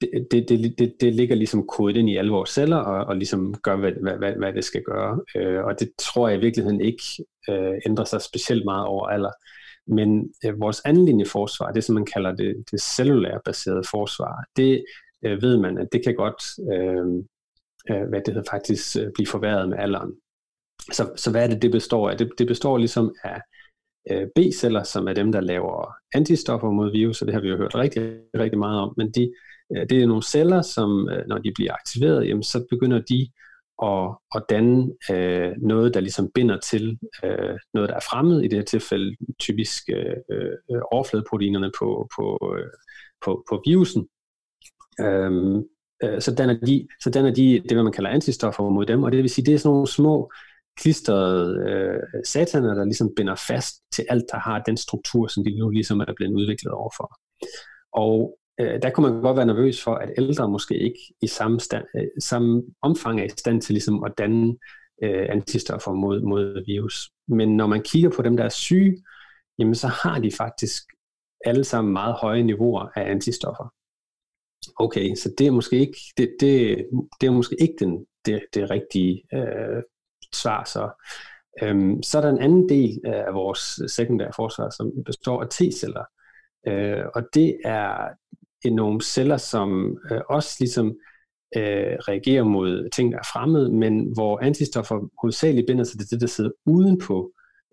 det, det, det, det ligger ligesom kodet ind i alle vores celler og, og ligesom gør, hvad, hvad, hvad, hvad det skal gøre. Øh, og det tror jeg i virkeligheden ikke øh, ændrer sig specielt meget over alder. Men øh, vores anden linje forsvar, det som man kalder det, det cellulære baserede forsvar, det øh, ved man, at det kan godt øh, øh, hvad det hedder, faktisk øh, blive forværret med alderen. Så, så hvad er det, det består af? Det, det består ligesom af øh, B-celler, som er dem, der laver antistoffer mod virus, og det har vi jo hørt rigtig, rigtig meget om, men de, Øh, det er nogle celler, som øh, når de bliver aktiveret, jamen, så begynder de at, at danne øh, noget, der ligesom binder til øh, noget, der er fremmed, i det her tilfælde typisk øh, øh overfladeproteinerne på, på, øh, på, på virusen. Øhm, øh, så, danner de, så danner de det, man kalder antistoffer mod dem, og det vil sige, det er sådan nogle små klistrede øh, sataner, der ligesom binder fast til alt, der har den struktur, som de nu ligesom er blevet udviklet overfor. Og øh, der kunne man godt være nervøs for, at ældre måske ikke i samme, stand, øh, samme omfang er i stand til ligesom at danne øh, antistoffer mod, mod virus. Men når man kigger på dem, der er syge, jamen så har de faktisk alle sammen meget høje niveauer af antistoffer. Okay, så det er måske ikke, det, det, det er måske ikke den, det, det rigtige øh, svar. Så, øhm, så er der en anden del af vores sekundære forsvar, som består af T-celler. Øh, og det er nogle celler, som øh, også ligesom øh, reagerer mod ting, der er fremmede, men hvor antistoffer hovedsageligt binder sig til det, der sidder udenpå,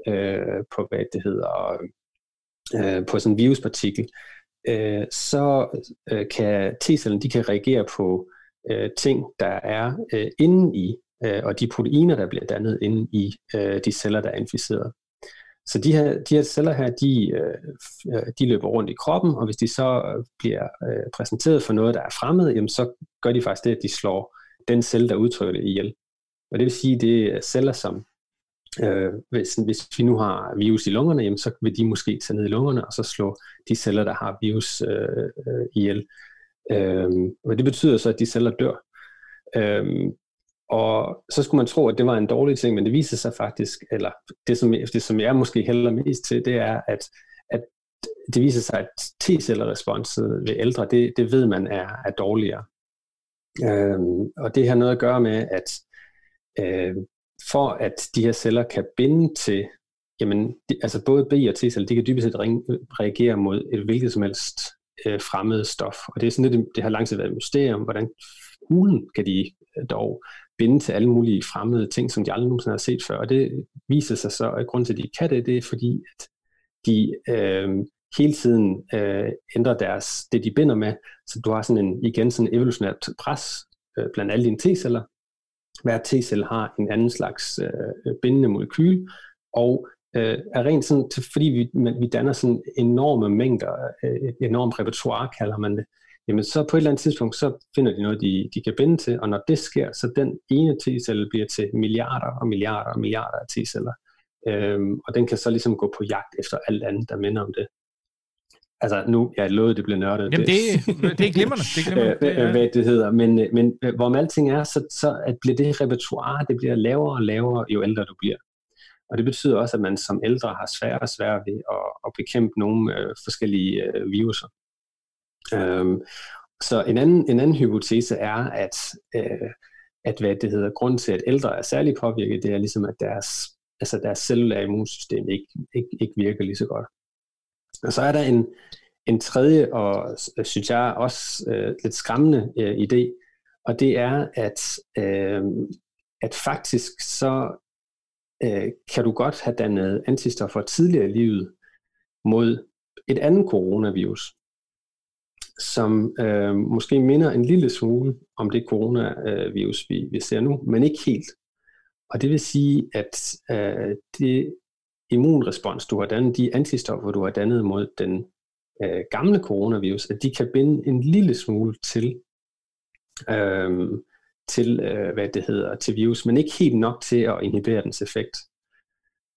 øh, på hvad det hedder, øh, på sådan en viruspartikel, øh, så øh, kan T-cellerne, de kan reagere på øh, ting, der er øh, inde i, øh, og de proteiner, der bliver dannet inde i øh, de celler, der er inficeret. Så de her, de her celler her, de, øh, øh, de løber rundt i kroppen, og hvis de så øh, bliver præsenteret for noget, der er fremmed, jamen så gør de faktisk det, at de slår den celle, der udtrykker det ihjel. Og det vil sige, at det er celler, som øh, hvis, hvis vi nu har virus i lungerne, jamen så vil de måske tage ned i lungerne, og så slå de celler, der har virus øh, øh, ihjel. Øh, og det betyder så, at de celler dør. Øh, og så skulle man tro, at det var en dårlig ting, men det viser sig faktisk, eller det som, det, som jeg måske hælder mest til, det er, at, at det viser sig, at T-celleresponset ved ældre, det, det ved man er, er dårligere. Øhm, og det har noget at gøre med, at øh, for at de her celler kan binde til, jamen, de, altså både B og T-celler, de kan dybest set reagere mod et hvilket som helst øh, fremmed stof. Og det er sådan lidt, det har langsomt været et mysterium, hvordan hulen kan de øh, dog binde til alle mulige fremmede ting, som de aldrig nogensinde har set før. Og det viser sig så, at grunden til, at de kan det, det er fordi, at de øh, hele tiden øh, ændrer deres, det de binder med. Så du har sådan en, igen sådan en evolutionært pres øh, blandt alle dine T-celler. Hver T-celle har en anden slags øh, bindende molekyl, og øh, er rent sådan, fordi vi, vi danner sådan enorme mængder, øh, et enormt repertoire kalder man det, jamen så på et eller andet tidspunkt, så finder de noget, de, de kan binde til, og når det sker, så den ene T-celle bliver til milliarder og milliarder og milliarder af T-celler. Øhm, og den kan så ligesom gå på jagt efter alt andet, der minder om det. Altså nu, jeg lovede, det bliver nørdet. Jamen det, [laughs] det er glimrende. Det er glimrende. Det er, hvad det hedder. Men, men hvorom alting er, så, så at bliver det repertoire, det bliver lavere og lavere, jo ældre du bliver. Og det betyder også, at man som ældre har sværere og sværere ved at, at bekæmpe nogle øh, forskellige øh, viruser. Øhm, så en anden, en anden hypotese er, at, øh, at hvad det hedder, grund til, at ældre er særligt påvirket, det er ligesom, at deres, altså deres cellulære immunsystem ikke, ikke, ikke virker lige så godt. Og så er der en, en tredje, og synes jeg også øh, lidt skræmmende øh, idé, og det er, at, øh, at faktisk så øh, kan du godt have dannet antistoffer tidligere i livet mod et andet coronavirus som øh, måske minder en lille smule om det coronavirus, vi, vi ser nu, men ikke helt. Og det vil sige, at øh, det immunrespons, du har dannet, de antistoffer, du har dannet mod den øh, gamle coronavirus, at de kan binde en lille smule til, øh, til øh, hvad det hedder, til virus, men ikke helt nok til at inhibere dens effekt.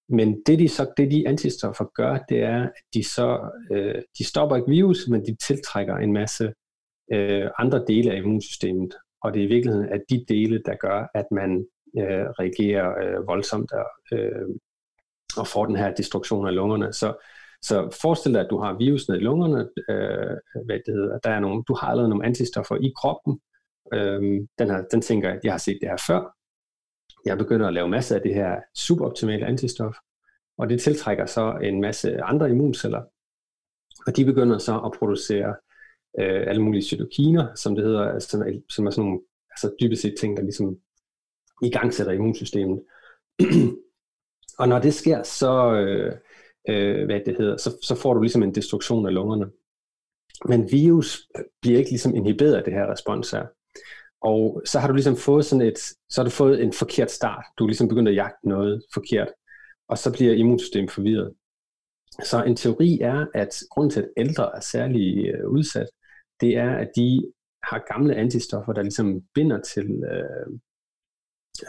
Men det de, så, det de antistoffer gør, det er, at de så øh, de stopper ikke virus, men de tiltrækker en masse øh, andre dele af immunsystemet. Og det er i virkeligheden at de dele, der gør, at man øh, reagerer øh, voldsomt og, øh, og får den her destruktion af lungerne. Så, så forestil dig, at du har virusen i lungerne, øh, hvad det hedder, der er nogle, du har allerede nogle antistoffer i kroppen. Øh, den, her, den tænker, at jeg har set det her før, jeg begynder at lave masser af det her suboptimale antistof, og det tiltrækker så en masse andre immunceller, og de begynder så at producere øh, alle mulige cytokiner, som det hedder, altså, som er, som er sådan nogle, altså dybest set ting, der ligesom i gang sætter immunsystemet. [clears throat] og når det sker, så, øh, øh, hvad det hedder, så, så får du ligesom en destruktion af lungerne. Men virus bliver ikke ligesom inhiberet af det her respons her. Og så har du ligesom fået sådan et, så har du fået en forkert start. Du er ligesom begyndt at jagte noget forkert, og så bliver immunsystemet forvirret. Så en teori er, at grunden til, at ældre er særlig øh, udsat, det er, at de har gamle antistoffer, der ligesom binder til, øh,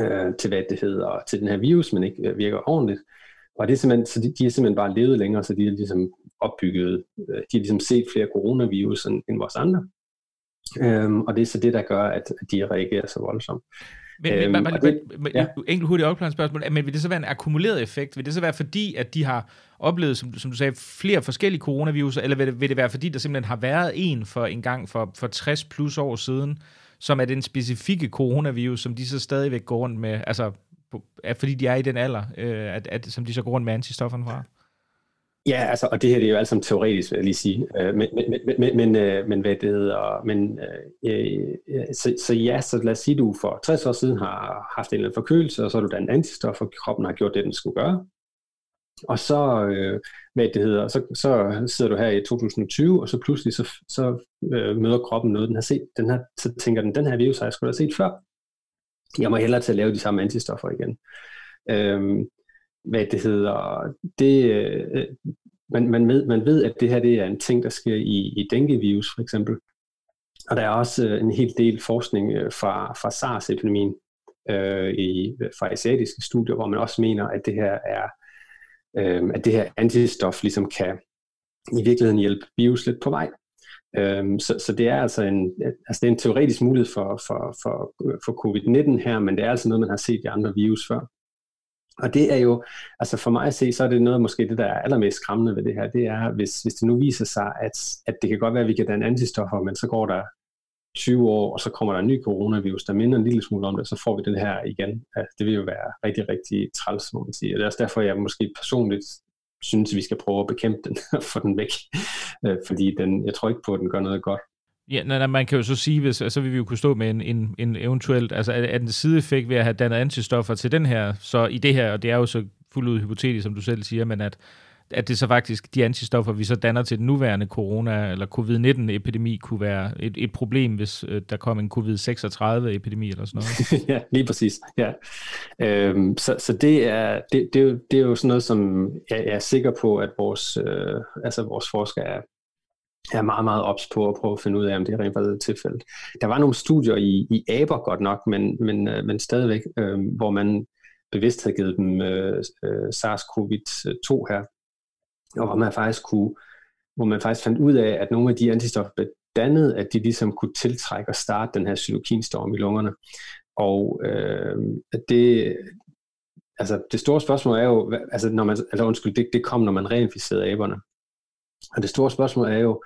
øh, til hvad det hedder, til den her virus, men ikke øh, virker ordentligt. Og det er simpelthen, så de, de er simpelthen bare levet længere, så de er ligesom opbygget, øh, de har ligesom set flere coronavirus end, end vores andre. Øhm, og det er så det, der gør, at, de reagerer så voldsomt. Men, øhm, men, men, det, men ja. enkelt hurtigt opklaringsspørgsmål, men vil det så være en akkumuleret effekt? Vil det så være fordi, at de har oplevet, som, som du sagde, flere forskellige coronaviruser, eller vil det, vil det være fordi, der simpelthen har været en for en gang for, for 60 plus år siden, som er den specifikke coronavirus, som de så stadigvæk går rundt med, altså fordi de er i den alder, øh, at, at, som de så går rundt med antistofferne fra? Ja, altså, og det her det er jo alt sammen teoretisk, vil jeg lige sige. Øh, men, men, men, men, øh, men hvad det hedder, men, øh, øh, øh, så, så ja, så lad os sige, at du for 60 år siden har haft en eller anden forkølelse, og så har du dannet antistoffer, og kroppen har gjort det, den skulle gøre. Og så, øh, hvad det hedder, så, så sidder du her i 2020, og så pludselig så, så øh, møder kroppen noget, den har set, den her, så tænker den, den her virus har jeg skulle have set før. Jeg må hellere til at lave de samme antistoffer igen. Øh, hvad det hedder, det, øh, man, man, ved, man ved, at det her det er en ting, der sker i, i dengue-virus for eksempel. Og der er også øh, en hel del forskning øh, fra, fra SARS-epidemien øh, i, fra asiatiske studier, hvor man også mener, at det her er øh, at det her antistof ligesom kan i virkeligheden hjælpe virus lidt på vej. Øhm, så, så det er altså en, altså det er en teoretisk mulighed for, for, for, for covid-19 her, men det er altså noget, man har set i andre virus før. Og det er jo, altså for mig at se, så er det noget måske det, der er allermest skræmmende ved det her, det er, hvis, hvis det nu viser sig, at, at det kan godt være, at vi kan danne antistoffer, men så går der 20 år, og så kommer der en ny coronavirus, der minder en lille smule om det, så får vi den her igen. Altså, det vil jo være rigtig, rigtig træls, må man sige. Og det er også derfor, jeg måske personligt synes, at vi skal prøve at bekæmpe den [laughs] og få den væk. Øh, fordi den, jeg tror ikke på, at den gør noget godt. Ja, nej, nej, man kan jo så sige, hvis, så vil vi jo kunne stå med en, en, en eventuelt, altså er, er den sideeffekt ved at have dannet antistoffer til den her, så i det her, og det er jo så fuldt ud hypotetisk, som du selv siger, men at, at det så faktisk, de antistoffer, vi så danner til den nuværende corona- eller covid-19-epidemi, kunne være et, et problem, hvis øh, der kom en covid-36-epidemi eller sådan noget. [laughs] ja, lige præcis. Ja. Øhm, så, så det er, det, det, er jo, det er jo sådan noget, som jeg, jeg er sikker på, at vores, øh, altså vores forskere er, er meget, meget ops på at prøve at finde ud af, om det er rent faktisk tilfældet. Der var nogle studier i, i aber godt nok, men, men, øh, men stadigvæk, øh, hvor man bevidst havde givet dem øh, øh SARS-CoV-2 her, og hvor man faktisk kunne, hvor man faktisk fandt ud af, at nogle af de antistoffer blev dannet, at de ligesom kunne tiltrække og starte den her cytokinstorm i lungerne. Og øh, det, altså det store spørgsmål er jo, altså når man, altså undskyld, det, det kom, når man reinficerede aberne. Og det store spørgsmål er jo,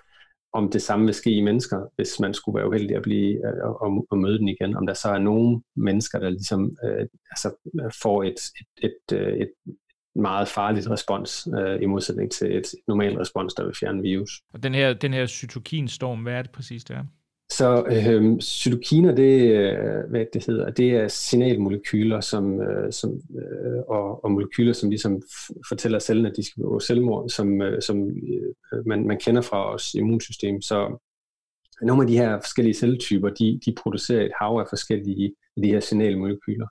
om det samme vil ske i mennesker, hvis man skulle være uheldig at blive øh, og, og møde den igen. Om der så er nogle mennesker, der ligesom øh, altså får et, et, et, øh, et, meget farligt respons øh, i modsætning til et normalt respons, der vil fjerne virus. Og den her, den her cytokinstorm, hvad er det præcis, det er? Så øh, cytokiner, det, øh, hvad det hedder, det er signalmolekyler, som, øh, som, øh, og, og molekyler, som ligesom fortæller cellen, at de skal begå selvmord, som, øh, som øh, man, man kender fra vores immunsystem. Så nogle af de her forskellige celletyper, de, de producerer et hav af forskellige de her signalmolekyler,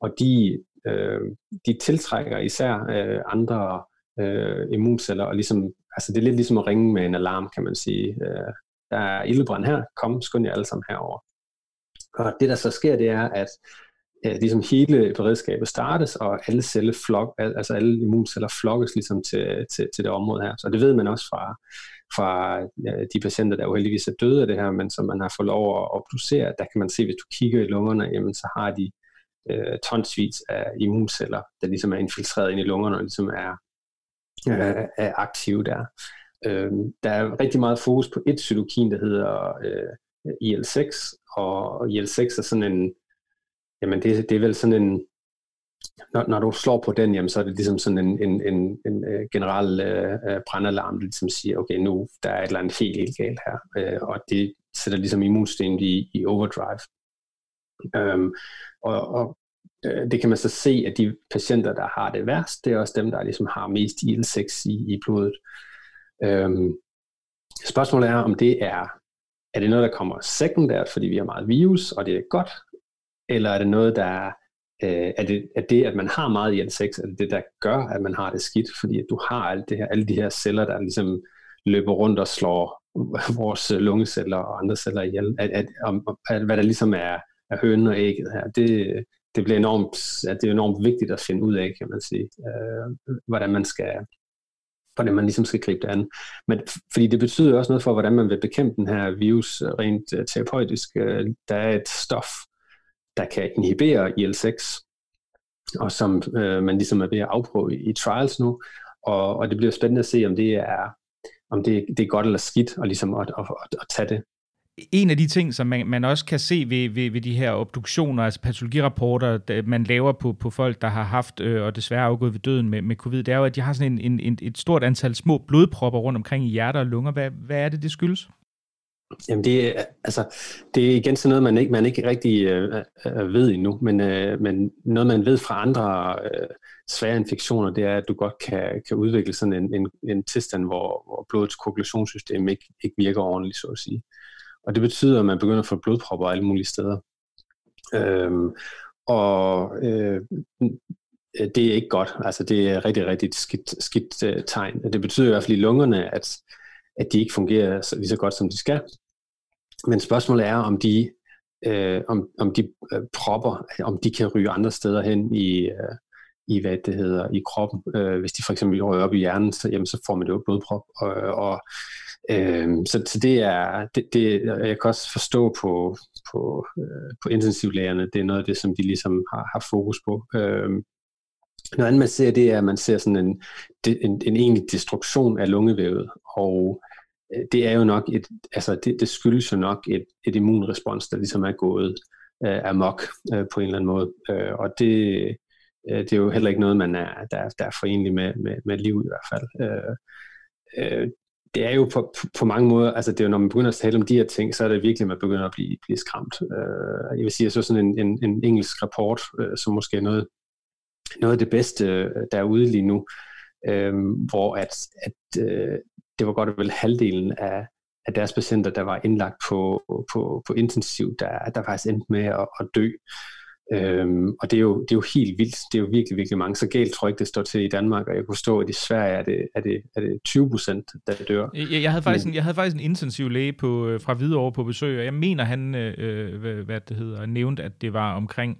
og de øh, de tiltrækker især øh, andre øh, immunceller, og ligesom, altså det er lidt ligesom at ringe med en alarm, kan man sige. Øh, der er ildebrand her, kom, skynd jer alle sammen herover. Og det, der så sker, det er, at øh, ligesom hele beredskabet startes, og alle celler flok, altså alle immunceller flokkes ligesom til, til, til det område her. Så det ved man også fra, fra øh, de patienter, der uheldigvis er døde af det her, men som man har fået lov at obducere, der kan man se, hvis du kigger i lungerne, jamen så har de øh, tonsvis af immunceller, der ligesom er infiltreret ind i lungerne og ligesom er, øh, er aktive der. Øh, der er rigtig meget fokus på et cytokin, der hedder øh, IL-6, og IL-6 er sådan en, jamen det, det er vel sådan en, når, når du slår på den, jamen, så er det ligesom sådan en, en, en, en, øh, generel øh, brandalarm, der ligesom siger, okay, nu der er et eller andet helt, helt galt her, øh, og det sætter ligesom immunsystemet i, i overdrive. Øhm, og, og øh, det kan man så se, at de patienter, der har det værst, det er også dem, der ligesom har mest IL-6 i, i blodet. Øhm, spørgsmålet er, om det er, er det noget, der kommer sekundært, fordi vi har meget virus, og det er godt, eller er det noget, der øh, er, det, er det, at man har meget IL-6, er det det, der gør, at man har det skidt, fordi at du har alt det her, alle de her celler, der ligesom løber rundt og slår [laughs] vores lungeceller og andre celler ihjel. At, at, at, at, hvad der ligesom er, er hønen og ægget her, det, det bliver enormt, at det er enormt vigtigt at finde ud af, kan man sige, øh, hvordan man skal, hvordan man ligesom skal gribe det an. Men, fordi det betyder også noget for, hvordan man vil bekæmpe den her virus øh, rent uh, terapeutisk. Uh, der er et stof, der kan inhibere IL-6, og som uh, man ligesom er ved at afprøve i, i trials nu. Og, og det bliver spændende at se, om det er, om det, det er godt eller skidt, og ligesom at, at, at, at tage det en af de ting, som man, man også kan se ved, ved, ved de her obduktioner, altså patologirapporter, man laver på, på folk, der har haft øh, og desværre afgået ved døden med, med covid, det er jo, at de har sådan en, en, en, et stort antal små blodpropper rundt omkring i hjerter og lunger. Hvad, hvad er det, det skyldes? Jamen det, er, altså, det er igen sådan noget, man ikke, man ikke rigtig øh, øh, ved endnu, men, øh, men noget, man ved fra andre øh, svære infektioner, det er, at du godt kan, kan udvikle sådan en, en, en tilstand, hvor, hvor blodets koagulationssystem ikke, ikke virker ordentligt, så at sige. Og det betyder, at man begynder at få blodpropper alle mulige steder. Øhm, og øh, det er ikke godt. Altså det er rigtig, rigtig skidt, skidt øh, tegn. Det betyder i hvert fald i lungerne, at, at de ikke fungerer så, lige så godt, som de skal. Men spørgsmålet er, om de, øh, om, om de øh, propper, om de kan ryge andre steder hen i, øh, i hvad det hedder, i kroppen. Øh, hvis de for eksempel rører op i hjernen, så, jamen, så får man jo blodprop. Og, og Øh, så, så det er, det, det, jeg kan også forstå på, på, øh, på intensivlægerne, det er noget af det, som de ligesom har, har fokus på. Øh, noget andet man ser, det er, at man ser sådan en, en, en egentlig destruktion af lungevævet, og øh, det er jo nok et, altså det, det skyldes jo nok et, et immunrespons, der ligesom er gået øh, amok øh, på en eller anden måde, øh, og det, øh, det er jo heller ikke noget, man er, der, der er forenlig med, med, med liv i hvert fald. Øh, øh, det er jo på, på mange måder, altså det er jo, når man begynder at tale om de her ting, så er det virkelig, at man begynder at blive, blive skræmt. Uh, jeg vil sige, at så sådan en, en, en engelsk rapport, uh, som måske er noget, noget af det bedste, øh, der er ude lige nu, uh, hvor at, at uh, det var godt vel halvdelen af, af deres patienter, der var indlagt på, på, på intensiv, der, der faktisk endte med at, at dø. Øhm, og det er, jo, det er jo helt vildt. Det er jo virkelig, virkelig mange. Så galt tror jeg ikke, det står til i Danmark, og jeg kunne stå, at i Sverige er det, er det, er det 20 procent, der dør. Jeg, jeg, havde faktisk Men, en, jeg havde faktisk en intensiv læge på, øh, fra Hvidovre på besøg, og jeg mener, han øh, øh, hvad, hvad det hedder, nævnte, at det var omkring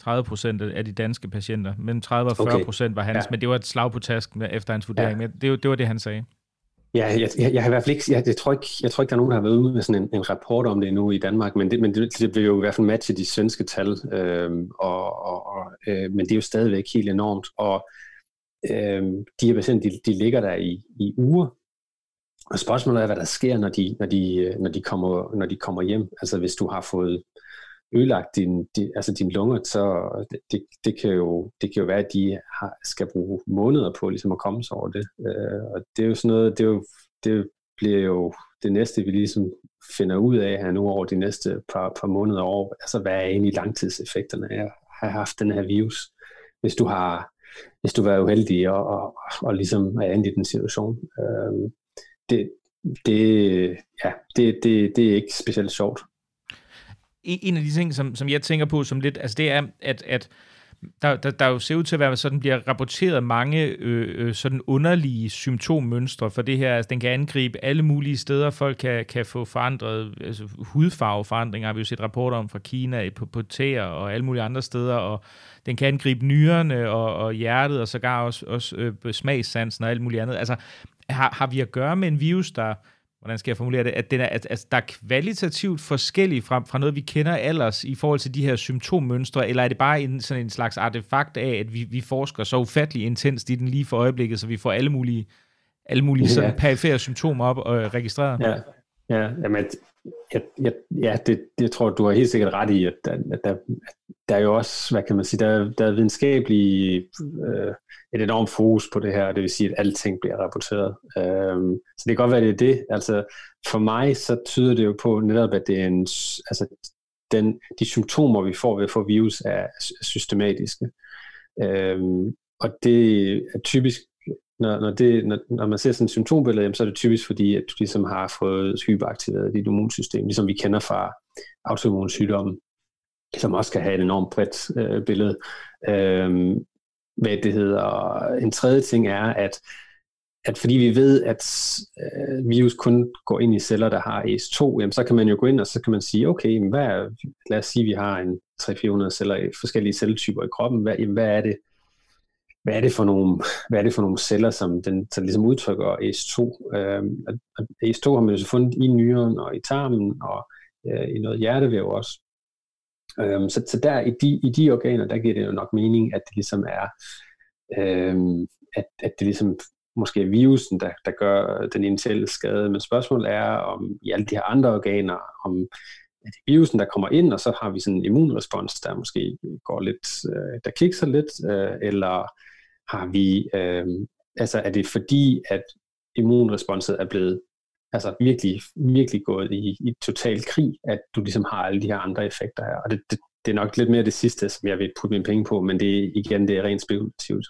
30 procent af de danske patienter. Mellem 30 og 40 procent okay. var hans, ja. men det var et slag på tasken efter hans vurdering. Ja. Men det, det var det, han sagde. Ja, jeg, jeg, jeg har i hvert fald ikke, jeg, jeg, tror ikke, jeg tror ikke, der er nogen, der har været ude med sådan en, en rapport om det endnu i Danmark, men det, men det, det vil jo i hvert fald matche de svenske tal, øh, og, og, og, øh, men det er jo stadigvæk helt enormt, og øh, de her patienter, de, de ligger der i, i uger, og spørgsmålet er, hvad der sker, når de, når de, øh, når de, kommer, når de kommer hjem. Altså hvis du har fået ødelagt din, din, altså din lunger, så det, det, kan jo, det kan jo være, at de har, skal bruge måneder på ligesom at komme sig over det. Øh, og det er jo sådan noget, det, er jo, det bliver jo det næste, vi ligesom finder ud af her nu over de næste par, par måneder år. Altså hvad er egentlig langtidseffekterne af at have haft den her virus? Hvis du har hvis du var uheldig og, og, og ligesom er andet i den situation. Øh, det, det, ja, det, det, det er ikke specielt sjovt en af de ting, som, som jeg tænker på som lidt, altså det er, at, at der, der, der jo ser ud til at være, sådan bliver rapporteret mange øh, øh, sådan underlige symptommønstre for det her. Altså, den kan angribe alle mulige steder. Folk kan, kan få forandret altså, hudfarveforandringer, har vi jo set rapporter om fra Kina på, på tæer og alle mulige andre steder, og den kan angribe nyrerne og, og hjertet, og sågar også, også øh, smagssansen og alt muligt andet. Altså, har, har vi at gøre med en virus, der hvordan skal jeg formulere det, at, den er, at, at der er kvalitativt forskellige fra, fra noget, vi kender ellers i forhold til de her symptommønstre, eller er det bare en, sådan en slags artefakt af, at vi, vi forsker så ufattelig intenst i den lige for øjeblikket, så vi får alle mulige, alle mulige sådan ja. perifere symptomer op og registreret? Ja, ja jamen, ja, ja, ja det, det tror du har helt sikkert ret i, at, der, at, der, der er jo også, hvad kan man sige, der, der er videnskabelig øh, et enormt fokus på det her, det vil sige, at alting bliver rapporteret. Øh, så det kan godt være, det er det. Altså, for mig så tyder det jo på netop, at det er en, altså, den, de symptomer, vi får ved at få virus, er systematiske. Øh, og det er typisk, når, når, det, når, når man ser sådan et symptombillede, så er det typisk fordi, at du ligesom har fået hyperaktiveret dit immunsystem, ligesom vi kender fra autoimmunsygdommen, som også kan have et enormt bredt øh, billede. Øh, hvad det hedder. En tredje ting er, at at fordi vi ved, at øh, virus kun går ind i celler, der har AS2, jamen, så kan man jo gå ind, og så kan man sige, okay, hvad er, lad os sige, at vi har en 300-400 celler i forskellige celletyper i kroppen. Hvad, jamen, hvad er det, hvad er det for nogle, hvad er det for nogle celler, som den som ligesom udtrykker ACE2? Øh, ACE2 har man jo så fundet i nyren og i tarmen og øh, i noget hjertevæv også. Øh, så, så der i de, i de organer, der giver det jo nok mening, at det ligesom er, øh, at, at det ligesom måske er virusen, der, der gør den initielle skade. Men spørgsmålet er, om i alle de her andre organer, om er det virusen, der kommer ind, og så har vi sådan en immunrespons, der måske går lidt, øh, der kikser lidt, øh, eller har vi, øh, altså er det fordi, at immunresponset er blevet altså virkelig, virkelig gået i, i total krig, at du ligesom har alle de her andre effekter her. Og det, det, det er nok lidt mere det sidste, som jeg vil putte mine penge på, men det igen, det er rent spekulativt.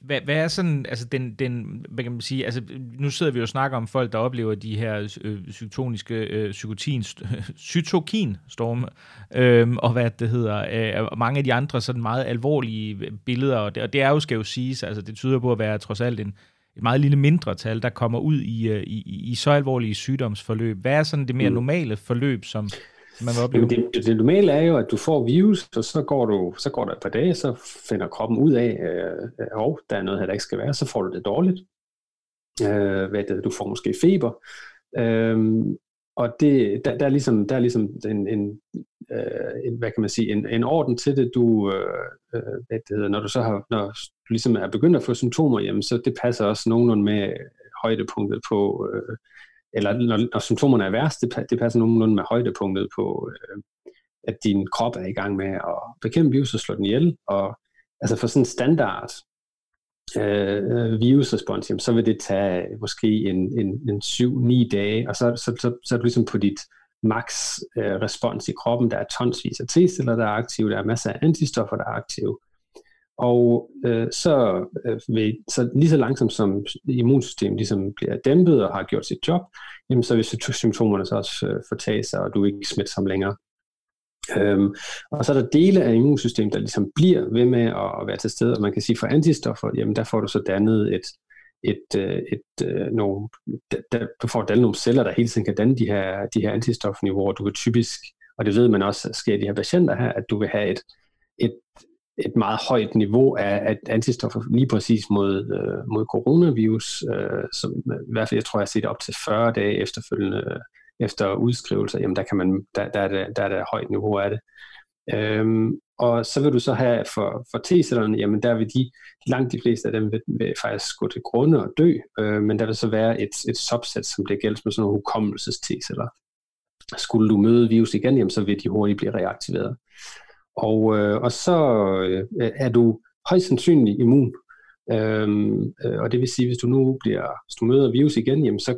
Hvad, hvad er sådan, altså den, den, hvad kan man sige, altså nu sidder vi jo og snakker om folk, der oplever de her øh, cytoniske, øh, cytokin, [laughs] cytokinstorme, øh, og hvad det hedder, øh, og mange af de andre sådan meget alvorlige billeder, og det, og det er jo, skal jo siges, altså det tyder på at være trods alt en, et meget lille mindretal, der kommer ud i, øh, i, i så alvorlige sygdomsforløb. Hvad er sådan det mere mm. normale forløb, som, man vil opleve? Det, det, det normale er jo, at du får virus, og så går, du, så går der et par dage, så finder kroppen ud af, øh, at oh, der er noget her, der ikke skal være, så får du det dårligt. Øh, hvad det, du får måske feber. Øh, og det, der, der, er ligesom, der er ligesom en, en, øh, en, hvad kan man sige, en, en orden til det, du, øh, øh, hvad det hedder, når du så har, når du ligesom er begyndt at få symptomer, jamen så det passer også nogenlunde med højdepunktet på, øh, eller når, når symptomerne er værst, det, det passer nogenlunde med højdepunktet på, øh, at din krop er i gang med at bekæmpe virus og slå den ihjel. Og altså for sådan en standard øh, virusrespons, jamen, så vil det tage måske en, en, en 7-9 dage, og så, så, så, så er du ligesom på dit max øh, respons i kroppen. Der er tonsvis af T-celler, der er aktive, der er masser af antistoffer, der er aktive. Og øh, så, øh, vil, så lige så langsomt som immunsystemet ligesom bliver dæmpet og har gjort sit job, jamen så vil symptomerne så også øh, fortage sig, og du er ikke smitsom længere. Øhm, og så er der dele af immunsystemet, der ligesom bliver ved med at, være til stede, og man kan sige for antistoffer, jamen der får du så dannet et, et, øh, et, et nogle, der, du får dannet nogle celler, der hele tiden kan danne de her, de her antistofniveauer. Du vil typisk, og det ved man også sker i de her patienter her, at du vil have et, et, et meget højt niveau af, af antistoffer lige præcis mod, øh, mod coronavirus, øh, som i hvert fald jeg tror, jeg har set op til 40 dage efterfølgende øh, efter udskrivelse, jamen der, kan man, der, der, er det, der er det højt niveau af det. Øhm, og så vil du så have for, for T-cellerne, jamen der vil de, langt de fleste af dem vil, vil faktisk gå til grunde og dø, øh, men der vil så være et, et subset, som det gælder med sådan nogle hukommelses T-celler. Skulle du møde virus igen, jamen så vil de hurtigt blive reaktiveret. Og, øh, og så øh, er du højst sandsynligt immun. Øhm, øh, og det vil sige, hvis du nu bliver, hvis du møder virus igen, jamen så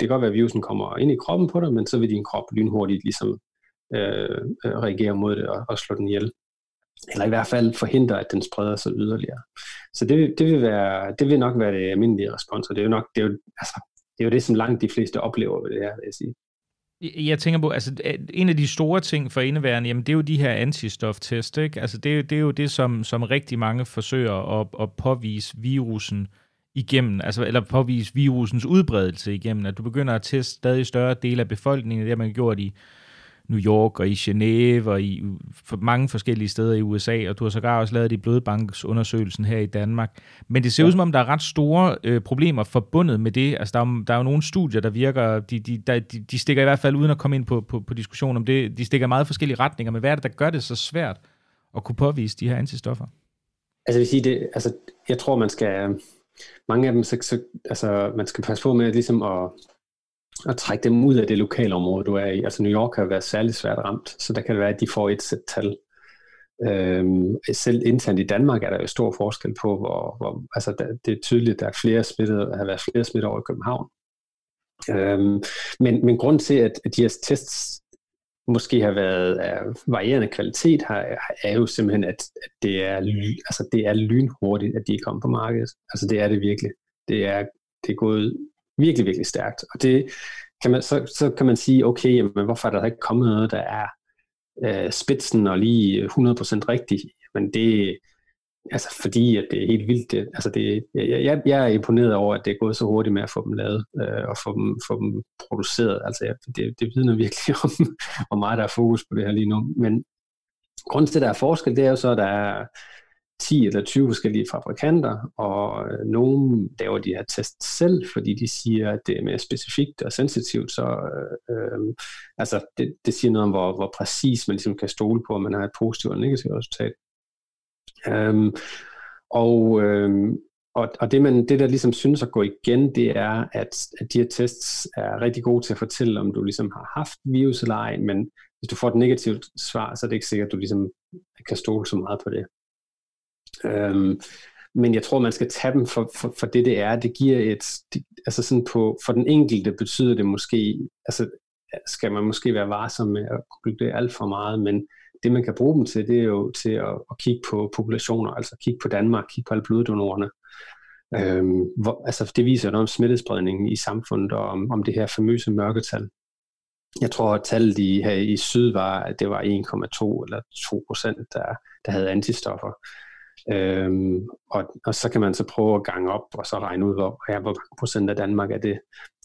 det kan godt være, at virusen kommer ind i kroppen på dig, men så vil din krop lynhurtigt ligesom øh, øh, reagere mod det og, og slå den ihjel. Eller i hvert fald forhindre, at den spreder sig yderligere. Så det, det, vil, være, det vil nok være det almindelige respons, og det er jo nok det er jo, altså, det, er jo det, som langt de fleste oplever ved det her, vil jeg sige. Jeg tænker på, altså en af de store ting for indeværende, jamen det er jo de her antistoftest, ikke? Altså det, det er jo det, som, som rigtig mange forsøger at, at påvise virusen igennem, altså eller påvise virusens udbredelse igennem, at du begynder at teste stadig større dele af befolkningen, det har man gjort i New York og i Genève og i for mange forskellige steder i USA, og du har sågar også lavet det i blodbanksundersøgelsen her i Danmark. Men det ser ud som om, der er ret store øh, problemer forbundet med det. Altså, der er, der er jo nogle studier, der virker, de, de, der, de, de stikker i hvert fald, uden at komme ind på, på, på diskussion om det, de stikker meget forskellige retninger, men hvad er det, der gør det så svært at kunne påvise de her antistoffer? Altså, jeg vil sige, det, altså, jeg tror, man skal, mange af dem, så, så, altså, man skal passe på med ligesom at, at trække dem ud af det lokale område, du er i. Altså New York har været særligt svært ramt, så der kan det være, at de får et sæt tal. Øhm, selv internt i Danmark er der jo stor forskel på, hvor, hvor altså der, det er tydeligt, at der er flere smittede, har været flere smittede over i København. Øhm, men, men grund til, at, at de her tests måske har været af varierende kvalitet, har, er jo simpelthen, at, at det, er, altså det er lynhurtigt, at de er kommet på markedet. Altså det er det virkelig. Det er, det er gået virkelig, virkelig stærkt. Og det kan man, så, så kan man sige, okay, jamen, hvorfor er der ikke kommet noget, der er øh, spidsen og lige 100% rigtigt? Men det, altså fordi at det er helt vildt. Det, altså det, jeg, jeg er imponeret over, at det er gået så hurtigt med at få dem lavet øh, og få dem, få dem produceret. Altså jeg, det, det vidner virkelig om, hvor meget der er fokus på det her lige nu. Men grunden til, at der er forskel, det er jo så, at der er 10 eller 20 forskellige fabrikanter, og øh, nogen laver de her test selv, fordi de siger, at det er mere specifikt og sensitivt, så øh, øh, altså det, det siger noget om, hvor, hvor præcis man ligesom kan stole på, om man har et positivt eller negativt resultat. Øhm, og, øhm, og, og det, man, det, der ligesom synes at gå igen, det er, at, at de her tests er rigtig gode til at fortælle, om du ligesom har haft virus eller ej, men hvis du får et negativt svar, så er det ikke sikkert, at du ligesom kan stole så meget på det. Øhm, men jeg tror, man skal tage dem for, for, for det, det er. Det giver et, det, altså sådan på, for den enkelte betyder det måske, altså skal man måske være varsom med at konkludere alt for meget, men det man kan bruge dem til, det er jo til at, at kigge på populationer, altså kigge på Danmark, kigge på alle bloddonorerne. Øhm, hvor, altså det viser noget om smittespredningen i samfundet og om, om det her famøse mørketal. Jeg tror, at tallet i, her i syd var, at det var 1,2 eller 2 procent, der, der havde antistoffer. Øhm, og, og så kan man så prøve at gange op og så regne ud, hvor, ja, hvor mange procent af Danmark er det.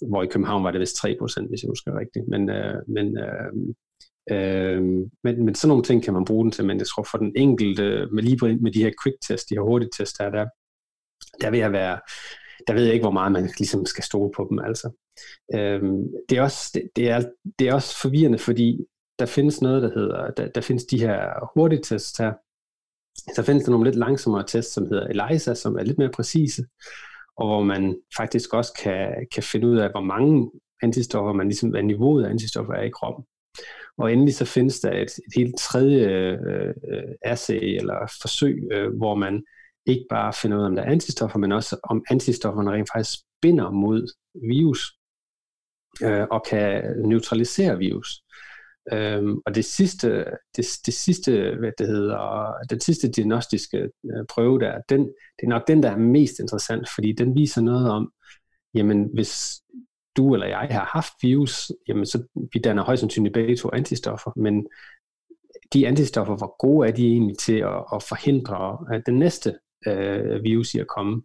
Hvor i København var det vist 3 procent, hvis jeg husker rigtigt. Men, øh, men øh, Øh, men, men sådan nogle ting kan man bruge den til, men jeg tror for den enkelte, med lige med de her quick test, de her hurtige test, der, der, der vil jeg være, der ved jeg ikke, hvor meget man ligesom skal stole på dem. Altså. Øhm, det, er også, det, det, er, det er også forvirrende, fordi der findes noget, der hedder, der, der findes de her hurtige tests her, så findes der nogle lidt langsommere tests, som hedder ELISA, som er lidt mere præcise, og hvor man faktisk også kan, kan finde ud af, hvor mange antistoffer man ligesom, hvad niveauet af antistoffer er i kroppen. Og endelig så findes der et, et helt tredje øh, øh assay eller forsøg, øh, hvor man ikke bare finder ud af, om der er antistoffer, men også om antistofferne rent faktisk binder mod virus øh, og kan neutralisere virus. Øhm, og det sidste, det, det sidste, hvad det hedder, den sidste diagnostiske øh, prøve der, den, det er nok den, der er mest interessant, fordi den viser noget om, jamen hvis du eller jeg har haft virus, jamen så vi danner højst sandsynligt begge to antistoffer, men de antistoffer, hvor gode er de egentlig til at, at forhindre at den næste øh, virus i at komme?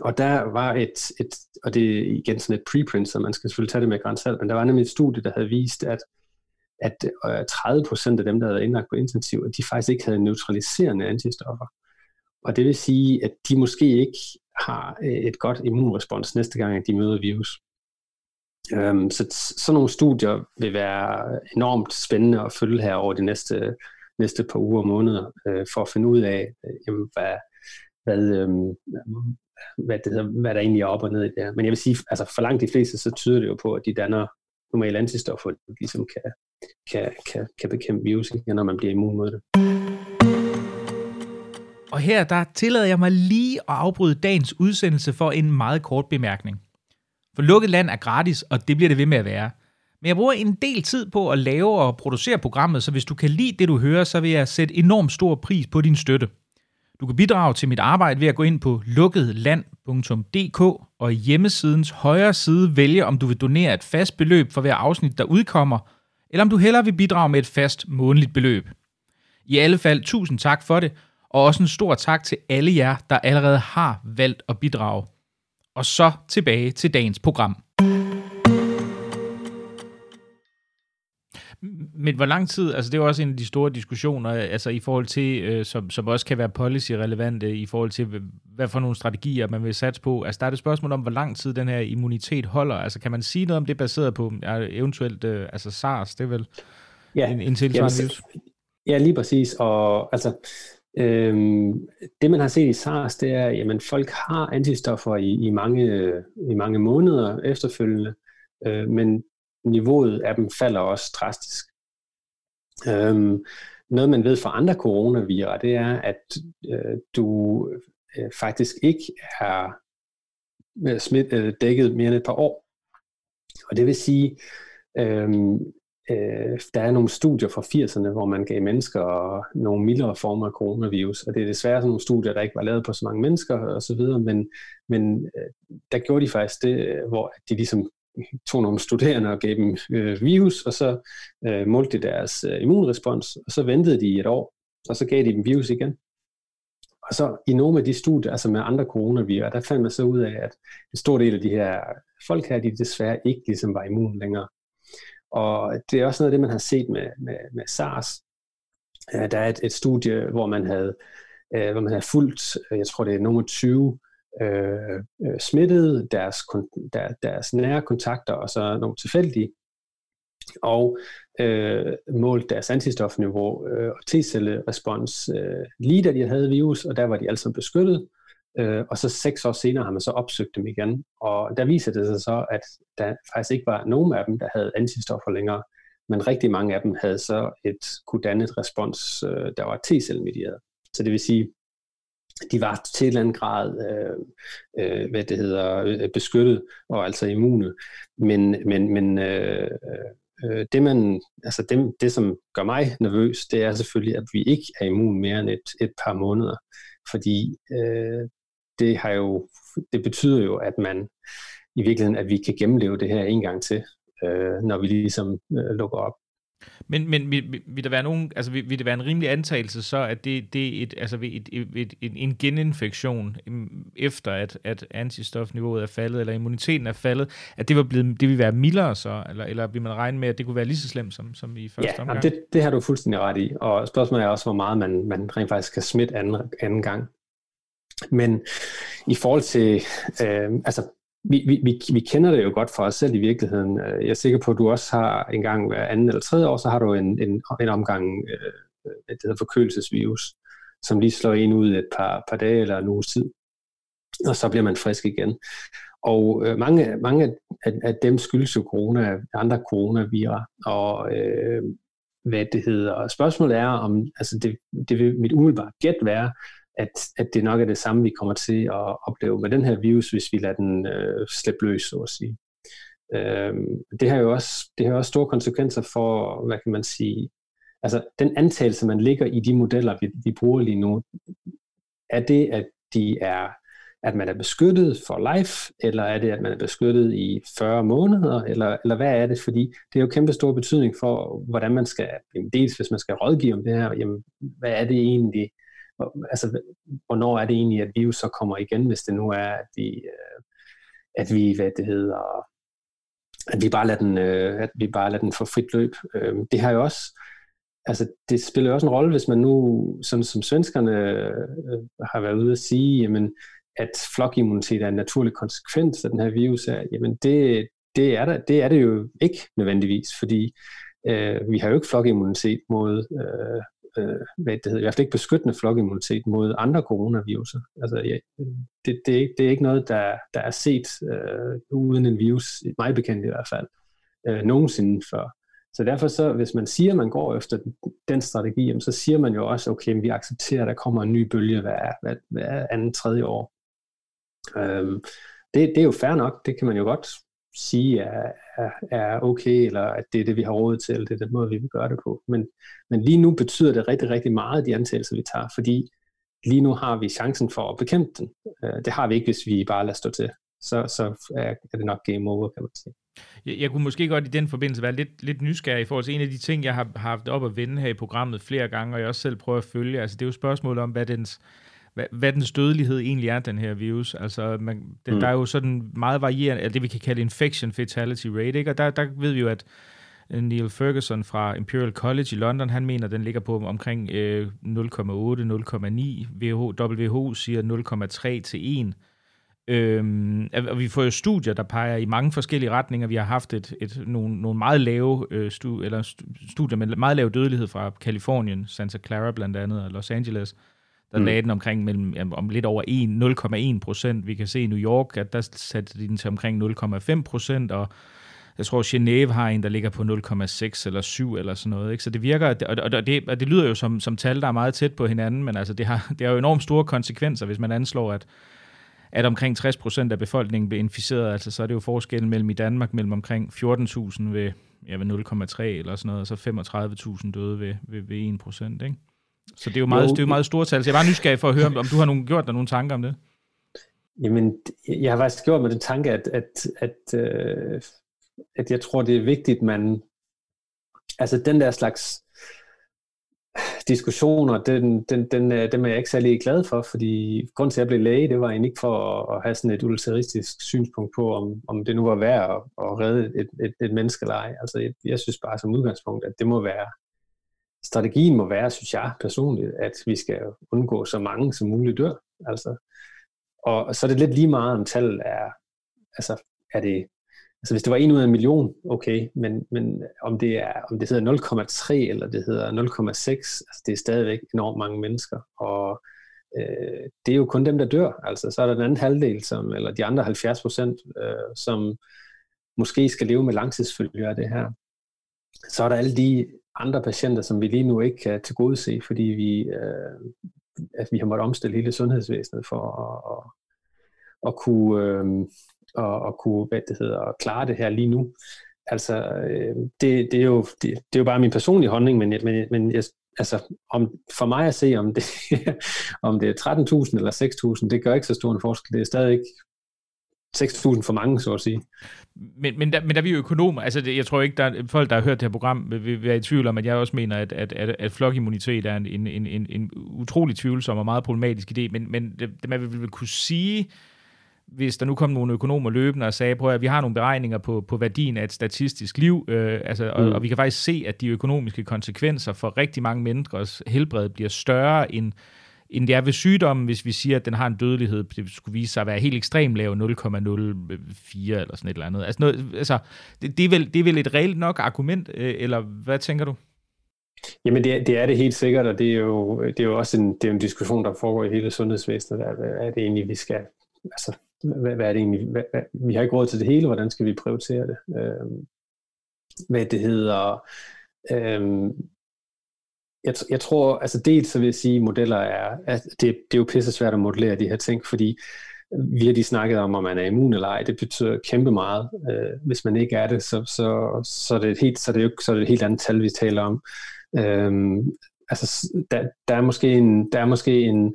Og der var et, et, og det er igen sådan et preprint, så man skal selvfølgelig tage det med grænsalt, men der var nemlig et studie, der havde vist, at, at øh, 30 procent af dem, der havde indlagt på intensiv, at de faktisk ikke havde neutraliserende antistoffer. Og det vil sige, at de måske ikke har øh, et godt immunrespons næste gang, at de møder virus. Øhm, så sådan nogle studier vil være enormt spændende at følge her over de næste, næste par uger og måneder, øh, for at finde ud af, øh, jamen, hvad, hvad, øh, hvad, det hedder, hvad der egentlig er op og ned i det her. Men jeg vil sige, altså for langt de fleste, så tyder det jo på, at de danner normale antistoffer, ligesom kan, kan, kan, kan bekæmpe virus, når man bliver immun mod det. Og her der tillader jeg mig lige at afbryde dagens udsendelse for en meget kort bemærkning. For lukket land er gratis, og det bliver det ved med at være. Men jeg bruger en del tid på at lave og producere programmet, så hvis du kan lide det, du hører, så vil jeg sætte enormt stor pris på din støtte. Du kan bidrage til mit arbejde ved at gå ind på lukketland.dk og i hjemmesidens højre side vælge, om du vil donere et fast beløb for hver afsnit, der udkommer, eller om du hellere vil bidrage med et fast månedligt beløb. I alle fald tusind tak for det, og også en stor tak til alle jer, der allerede har valgt at bidrage. Og så tilbage til dagens program. Men hvor lang tid, altså det er jo også en af de store diskussioner, altså i forhold til, øh, som, som også kan være policy-relevante, i forhold til, hvad for nogle strategier man vil satse på. Altså der er det spørgsmål om, hvor lang tid den her immunitet holder. Altså kan man sige noget om det baseret på eventuelt, øh, altså SARS, det er vel ja. en, en tilsvarende Ja, lige præcis. Og altså, Øhm, det man har set i SARS, det er, at folk har antistoffer i, i, mange, i mange måneder efterfølgende, øh, men niveauet af dem falder også drastisk. Øhm, noget man ved fra andre coronavirer, det er, at øh, du øh, faktisk ikke er øh, smidt, øh, dækket mere end et par år. Og det vil sige, øh, øh, der er nogle studier fra 80'erne, hvor man gav mennesker nogle mildere former af coronavirus, og det er desværre sådan nogle studier, der ikke var lavet på så mange mennesker og så videre, men, men øh, der gjorde de faktisk det, hvor de ligesom tog nogle studerende og gav dem øh, virus, og så øh, målte de deres øh, immunrespons, og så ventede de et år, og så gav de dem virus igen. og så i nogle af de studier, altså med andre coronavirus, der fandt man så ud af, at en stor del af de her folk her, de desværre ikke ligesom var immun længere. Og det er også noget af det, man har set med, med, med SARS. Øh, der er et, et studie, hvor man havde, øh, hvor man havde fulgt, øh, jeg tror det er nummer 20, Øh, øh, smittede, deres, der, deres nære kontakter og så nogle tilfældige, og øh, målt deres antistofniveau øh, og T-cellerespons øh, lige da de havde virus, og der var de altså beskyttet. Øh, og så seks år senere har man så opsøgt dem igen, og der viser det sig så, at der faktisk ikke var nogen af dem, der havde antistoffer længere, men rigtig mange af dem havde så et kunne danne et respons, øh, der var T-cellemedieret. Så det vil sige, de var til en eller anden grad øh, øh, hvad det hedder, øh, beskyttet og altså immune. Men, men, men øh, øh, det, man, altså det, det, som gør mig nervøs, det er selvfølgelig, at vi ikke er immun mere end et, et par måneder. Fordi øh, det, har jo, det betyder jo, at man i virkeligheden, at vi kan gennemleve det her en gang til, øh, når vi ligesom øh, lukker op. Men, men vil, vil, der være nogen, altså vil, vil det være en rimelig antagelse så, at det, det er et, altså et, et, et, en geninfektion mm, efter, at, at antistofniveauet er faldet, eller immuniteten er faldet, at det, var blevet, det vil være mildere så, eller, eller vil man regne med, at det kunne være lige så slemt som, som i første ja, omgang? Ja, det, det har du fuldstændig ret i, og spørgsmålet er også, hvor meget man, man rent faktisk kan smitte anden, anden gang. Men i forhold til, øh, altså vi, vi, vi, vi kender det jo godt for os selv i virkeligheden. Øh, jeg er sikker på, at du også har en gang hver anden eller tredje år, så har du en, en, en omgang øh, det hedder forkølelsesvirus, som lige slår en ud et par, par dage eller en uges tid, og så bliver man frisk igen. Og øh, mange, mange af, af dem skyldes jo corona, andre coronavirer, og øh, hvad det hedder. Og spørgsmålet er, om altså det, det vil mit umiddelbare gæt være, at, at det nok er det samme, vi kommer til at opleve med den her virus, hvis vi lader den øh, slippe løs, så at sige. Øh, det har jo også, det har også store konsekvenser for, hvad kan man sige, altså den antagelse, man ligger i de modeller, vi, vi bruger lige nu, er det, at de er at man er beskyttet for life, eller er det, at man er beskyttet i 40 måneder, eller, eller hvad er det? Fordi det er jo kæmpe stor betydning for, hvordan man skal, dels hvis man skal rådgive om det her, jamen, hvad er det egentlig, altså, hvornår er det egentlig, at virus så kommer igen, hvis det nu er, at vi, øh, at vi hvad det hedder, at vi bare lader den, øh, at vi bare lader den få frit løb. Øh, det har jo også, altså det spiller jo også en rolle, hvis man nu, som, som svenskerne øh, har været ude at sige, jamen, at flokimmunitet er en naturlig konsekvens af den her virus, er, jamen det, det, er der, det er det jo ikke nødvendigvis, fordi øh, vi har jo ikke flokimmunitet mod, øh, øh, hvad det hedder, i hvert fald ikke beskyttende flokimmunitet mod andre coronaviruser. Altså, ja, det, det, er ikke, det er ikke noget, der, der er set øh, uden en virus, mig bekendt i hvert fald, øh, nogensinde før. Så derfor så, hvis man siger, at man går efter den strategi, så siger man jo også, okay, vi accepterer, at der kommer en ny bølge hver, hver, hver anden, tredje år. Øhm, det, det er jo fair nok, det kan man jo godt sige er, er, er okay, eller at det er det, vi har råd til, eller det er den måde, vi vil gøre det på. Men, men lige nu betyder det rigtig, rigtig meget, de antagelser, vi tager, fordi lige nu har vi chancen for at bekæmpe den. Øh, det har vi ikke, hvis vi bare lader stå til. Så, så er, er det nok game over, kan man sige. Jeg, jeg kunne måske godt i den forbindelse være lidt, lidt nysgerrig i forhold til en af de ting, jeg har, har haft op at vende her i programmet flere gange, og jeg også selv prøver at følge. Altså, det er jo spørgsmålet om, hvad dens, hvad, hvad dens dødelighed egentlig er, den her virus. Altså, man, det, mm. der er jo sådan meget varierende, eller det vi kan kalde infection fatality rate, ikke? og der, der ved vi jo, at øh, Neil Ferguson fra Imperial College i London, han mener, at den ligger på omkring øh, 0,8-0,9. WHO, WHO siger 0,3 til 1. Øhm, og vi får jo studier, der peger i mange forskellige retninger. Vi har haft et, et, nogle, nogle meget lave øh, stu, eller studier med meget lav dødelighed fra Kalifornien, Santa Clara blandt andet, og Los Angeles, der mm. lagde den omkring mellem, om lidt over 1, 0,1 procent. Vi kan se i New York, at der satte de den til omkring 0,5 procent, og jeg tror, Genève har en, der ligger på 0,6 eller 7 eller sådan noget. Ikke? Så det virker, og, og, det, og det lyder jo som, som tal, der er meget tæt på hinanden, men altså det har, det har jo enormt store konsekvenser, hvis man anslår, at, at omkring 60 procent af befolkningen bliver inficeret. Altså så er det jo forskellen mellem i Danmark mellem omkring 14.000 ved, ja, ved 0,3 eller sådan noget, og så 35.000 døde ved, ved, ved 1 procent. Ikke? Så det er jo meget, jo, det er jo meget store tal. Så jeg var nysgerrig for at høre, om du har nogen, gjort dig nogle tanker om det? Jamen, jeg har faktisk gjort mig den tanke, at, at, at, øh, at jeg tror, det er vigtigt, man... Altså den der slags... diskussioner, den, den, den, øh, dem er jeg ikke særlig glad for, fordi grund til, at jeg blev læge, det var egentlig ikke for at, have sådan et utilitaristisk synspunkt på, om, om det nu var værd at, at redde et, et, et menneske eller ej. Altså, jeg, jeg synes bare som udgangspunkt, at det må være, strategien må være, synes jeg personligt, at vi skal undgå så mange som muligt dør. Altså, og så er det lidt lige meget, om tallet er, altså, er det Altså hvis det var en ud af en million, okay, men, men om det er om det hedder 0,3 eller det hedder 0,6, altså det er stadigvæk enormt mange mennesker, og øh, det er jo kun dem, der dør. Altså så er der den anden halvdel, som, eller de andre 70 procent, øh, som måske skal leve med langtidsfølger af det her. Så er der alle de andre patienter, som vi lige nu ikke kan tilgodese, fordi vi, øh, at vi har måttet omstille hele sundhedsvæsenet for at, at, at kunne, øh, at, at kunne hvad det hedder, at klare det her lige nu. Altså, øh, det, det, er jo, det, det er jo bare min personlige holdning, men, men, men jeg, altså, om, for mig at se, om det, [laughs] om det er 13.000 eller 6.000, det gør ikke så stor en forskel. Det er stadig ikke 6.000 for mange, så at sige. Men, men, der, men der er vi jo økonomer. Altså, det, jeg tror ikke, der er folk, der har hørt det her program, vil, være i tvivl om, at jeg også mener, at, at, at, at flokimmunitet er en, en, en, en, en utrolig tvivlsom og meget problematisk idé. Men, men det, man vil, vil kunne sige, hvis der nu kom nogle økonomer løbende og sagde, prøv at vi har nogle beregninger på, på værdien af et statistisk liv, øh, altså, og, mm. og vi kan faktisk se, at de økonomiske konsekvenser for rigtig mange menneskers helbred bliver større end, end det er ved sygdommen, hvis vi siger, at den har en dødelighed, det skulle vise sig at være helt ekstremt lav, 0,04 eller sådan et eller andet. Altså, noget, altså det, det, er vel, det er vel et reelt nok argument, øh, eller hvad tænker du? Jamen det, det er det helt sikkert, og det er jo, det er jo også en, det er en diskussion, der foregår i hele sundhedsvæsenet. Hvad er det egentlig, vi skal, altså hvad, hvad er det egentlig, hvad, hvad, vi har ikke råd til det hele, hvordan skal vi prioritere det? Øh, hvad det hedder, øh, jeg, jeg tror, altså dels så vil jeg sige, modeller er, at det, det er jo pisse svært at modellere de her ting, fordi øh, vi har lige snakket om, om man er immun eller ej, det betyder kæmpe meget. Øh, hvis man ikke er det, så, så, så, er det et helt, så, er det jo, så er det et helt andet tal, vi taler om. Øh, altså, der, der, er måske en, der er måske en,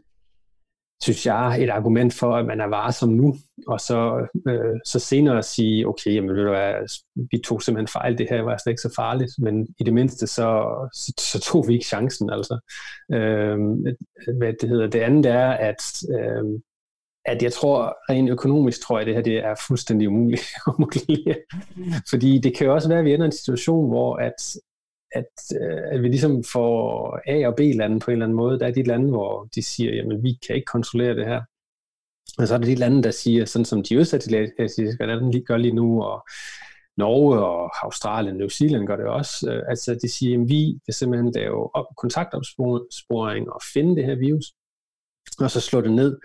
synes jeg, et argument for, at man er varsom nu, og så, øh, så senere at sige, okay, jamen, ved du hvad, vi tog simpelthen fejl, det her var slet ikke så farligt, men i det mindste, så, så, så tog vi ikke chancen, altså. Øh, hvad det hedder. Det andet er, at, øh, at jeg tror, rent økonomisk tror jeg, det her det er fuldstændig umuligt [laughs] at modellere. Fordi det kan jo også være, at vi ender i en situation, hvor at, at, øh, at vi ligesom får A- og B-lande på en eller anden måde. Der er de lande, hvor de siger, jamen vi kan ikke kontrollere det her. Og så er der de lande, der siger, sådan som de østasiatiske lande gør lige nu, og Norge og Australien, New Zealand gør det også. Øh, altså de siger, at vi vil simpelthen lave op kontaktopsporing og finde det her virus, og så slå det ned.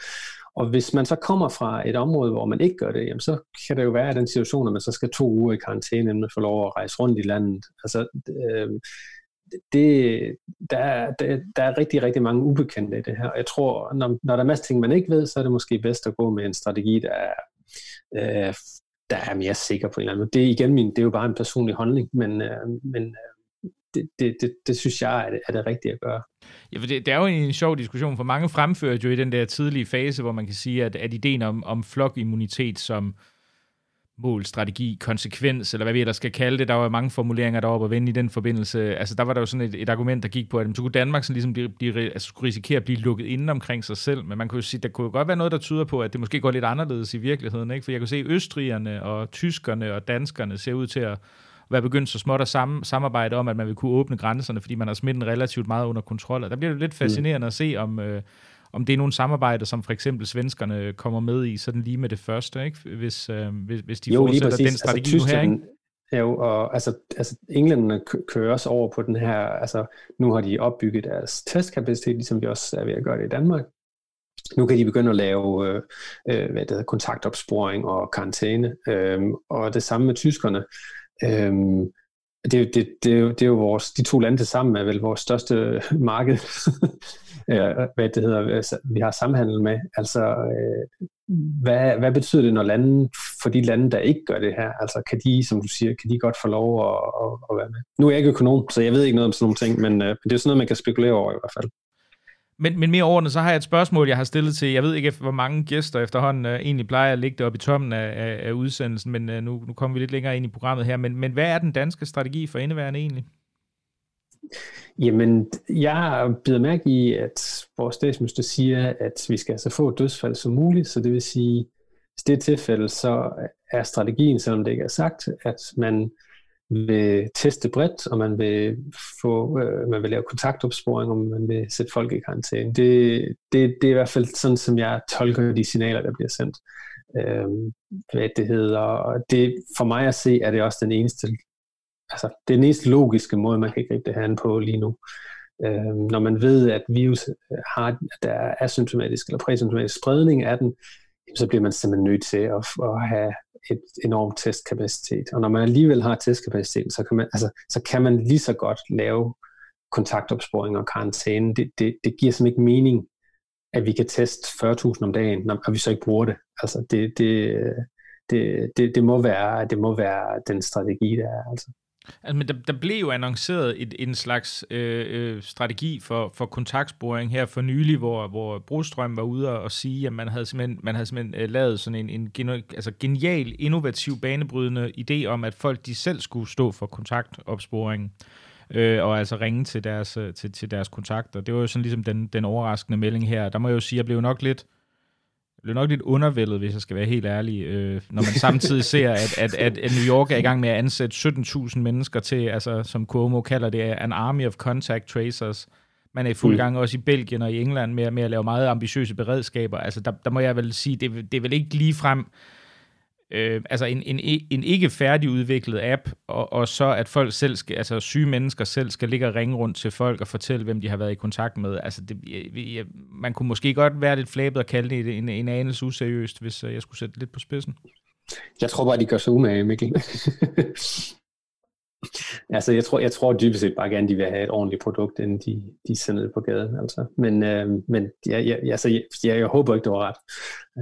Og hvis man så kommer fra et område, hvor man ikke gør det, jamen så kan det jo være i den situation, at man så skal to uger i karantæne, inden man får lov at rejse rundt i landet. Altså, øh, det, der, der, der er rigtig, rigtig mange ubekendte i det her. Og jeg tror, når, når der er masser ting, man ikke ved, så er det måske bedst at gå med en strategi, der er, øh, der er mere sikker på en eller anden måde. Det igen min, det er jo bare en personlig holdning, men, øh, men øh, det, det, det, det synes jeg er det, er det rigtige at gøre. Ja, for det, det er jo en sjov diskussion, for mange fremfører jo i den der tidlige fase, hvor man kan sige, at, at ideen om, om flokimmunitet som mål, strategi, konsekvens, eller hvad vi ellers skal kalde det, der var mange formuleringer deroppe at vende i den forbindelse. Altså der var der jo sådan et, et argument, der gik på, at så kunne Danmark sådan ligesom blive, blive, altså, skulle risikere at blive lukket inden omkring sig selv, men man kunne jo sige, der kunne godt være noget, der tyder på, at det måske går lidt anderledes i virkeligheden, ikke? for jeg kunne se, at østrigerne og tyskerne og danskerne ser ud til at være begyndt så småt at sam- samarbejde om, at man vil kunne åbne grænserne, fordi man har smitten relativt meget under kontrol. Og der bliver det lidt fascinerende mm. at se, om, øh, om det er nogle samarbejder, som for eksempel svenskerne kommer med i, sådan lige med det første, ikke? Hvis, øh, hvis, hvis de jo, fortsætter den altså, strategi altså, nu her, ikke? Jo, og altså, altså englænderne kører også over på den her, altså nu har de opbygget deres testkapacitet, ligesom vi også er ved at gøre det i Danmark. Nu kan de begynde at lave øh, øh hvad det hedder, kontaktopsporing og karantæne, øh, og det samme med tyskerne. Øhm, det, det, det, er jo, det er jo vores, de to lande til sammen er vel vores største [laughs] marked, [laughs] hvad det hedder, altså, vi har samhandel med. Altså, øh, hvad, hvad betyder det, når lande, for de lande, der ikke gør det her, altså kan de, som du siger, kan de godt få lov at, at, at være med? Nu er jeg ikke økonom, så jeg ved ikke noget om sådan nogle ting, men øh, det er sådan noget, man kan spekulere over i hvert fald. Men, men mere overordnet, så har jeg et spørgsmål, jeg har stillet til, jeg ved ikke, hvor mange gæster efterhånden uh, egentlig plejer at ligge det oppe i toppen af, af, af udsendelsen, men uh, nu, nu kommer vi lidt længere ind i programmet her. Men, men hvad er den danske strategi for indeværende egentlig? Jamen, jeg bider mærke i, at vores statsminister siger, at vi skal altså få dødsfald som muligt, så det vil sige, hvis det er tilfælde, så er strategien, selvom det ikke er sagt, at man vil teste bredt, og man vil, få, øh, man vil lave kontaktopsporing, og man vil sætte folk i karantæne. Det, det, det er i hvert fald sådan, som jeg tolker de signaler, der bliver sendt. Øh, hvad det hedder. Og det, for mig at se, er det også den eneste, altså, det er den eneste logiske måde, man kan gribe det her an på lige nu. Øh, når man ved, at virus har, der er asymptomatisk eller præsymptomatisk spredning af den, så bliver man simpelthen nødt til at, at have et enormt testkapacitet. Og når man alligevel har testkapaciteten, så kan man, altså, så kan man lige så godt lave kontaktopsporing og karantæne. Det, det, det giver simpelthen ikke mening, at vi kan teste 40.000 om dagen, når vi så ikke bruger det. Altså, det, det, det, det, det, må være, det må være den strategi, der er. Altså. Altså, men der, der blev jo annonceret et, en slags øh, øh, strategi for, for kontaktsporing her for nylig, hvor, hvor Brostrøm var ude og sige, at man havde simpelthen, man havde simpelthen øh, lavet sådan en, en genu, altså genial, innovativ, banebrydende idé om, at folk de selv skulle stå for kontaktopsporing øh, og altså ringe til deres, øh, til, til deres kontakter. Det var jo sådan ligesom den, den overraskende melding her. Der må jeg jo sige, at jeg blev nok lidt blev nok lidt undervældet, hvis jeg skal være helt ærlig, øh, når man samtidig [laughs] ser, at, at, at, at New York er i gang med at ansætte 17.000 mennesker til, altså som Cuomo kalder det, an army of contact tracers. Man er i fuld mm. gang også i Belgien og i England med, med at lave meget ambitiøse beredskaber. Altså der, der må jeg vel sige, det, det er vel ikke lige frem øh, altså en, en, en ikke færdigudviklet app, og, og så at folk selv skal, altså syge mennesker selv skal ligge og ringe rundt til folk og fortælle, hvem de har været i kontakt med. Altså det, jeg, man kunne måske godt være lidt flabet og kalde det en, en anelse useriøst, hvis øh, jeg skulle sætte lidt på spidsen. Jeg tror bare, de gør sig umage, Mikkel. [laughs] altså, jeg tror, jeg tror dybest set bare gerne, de vil have et ordentligt produkt, inden de, de sender det på gaden. Altså. Men, øh, men jeg, jeg, altså, jeg, jeg, jeg håber ikke, du har ret.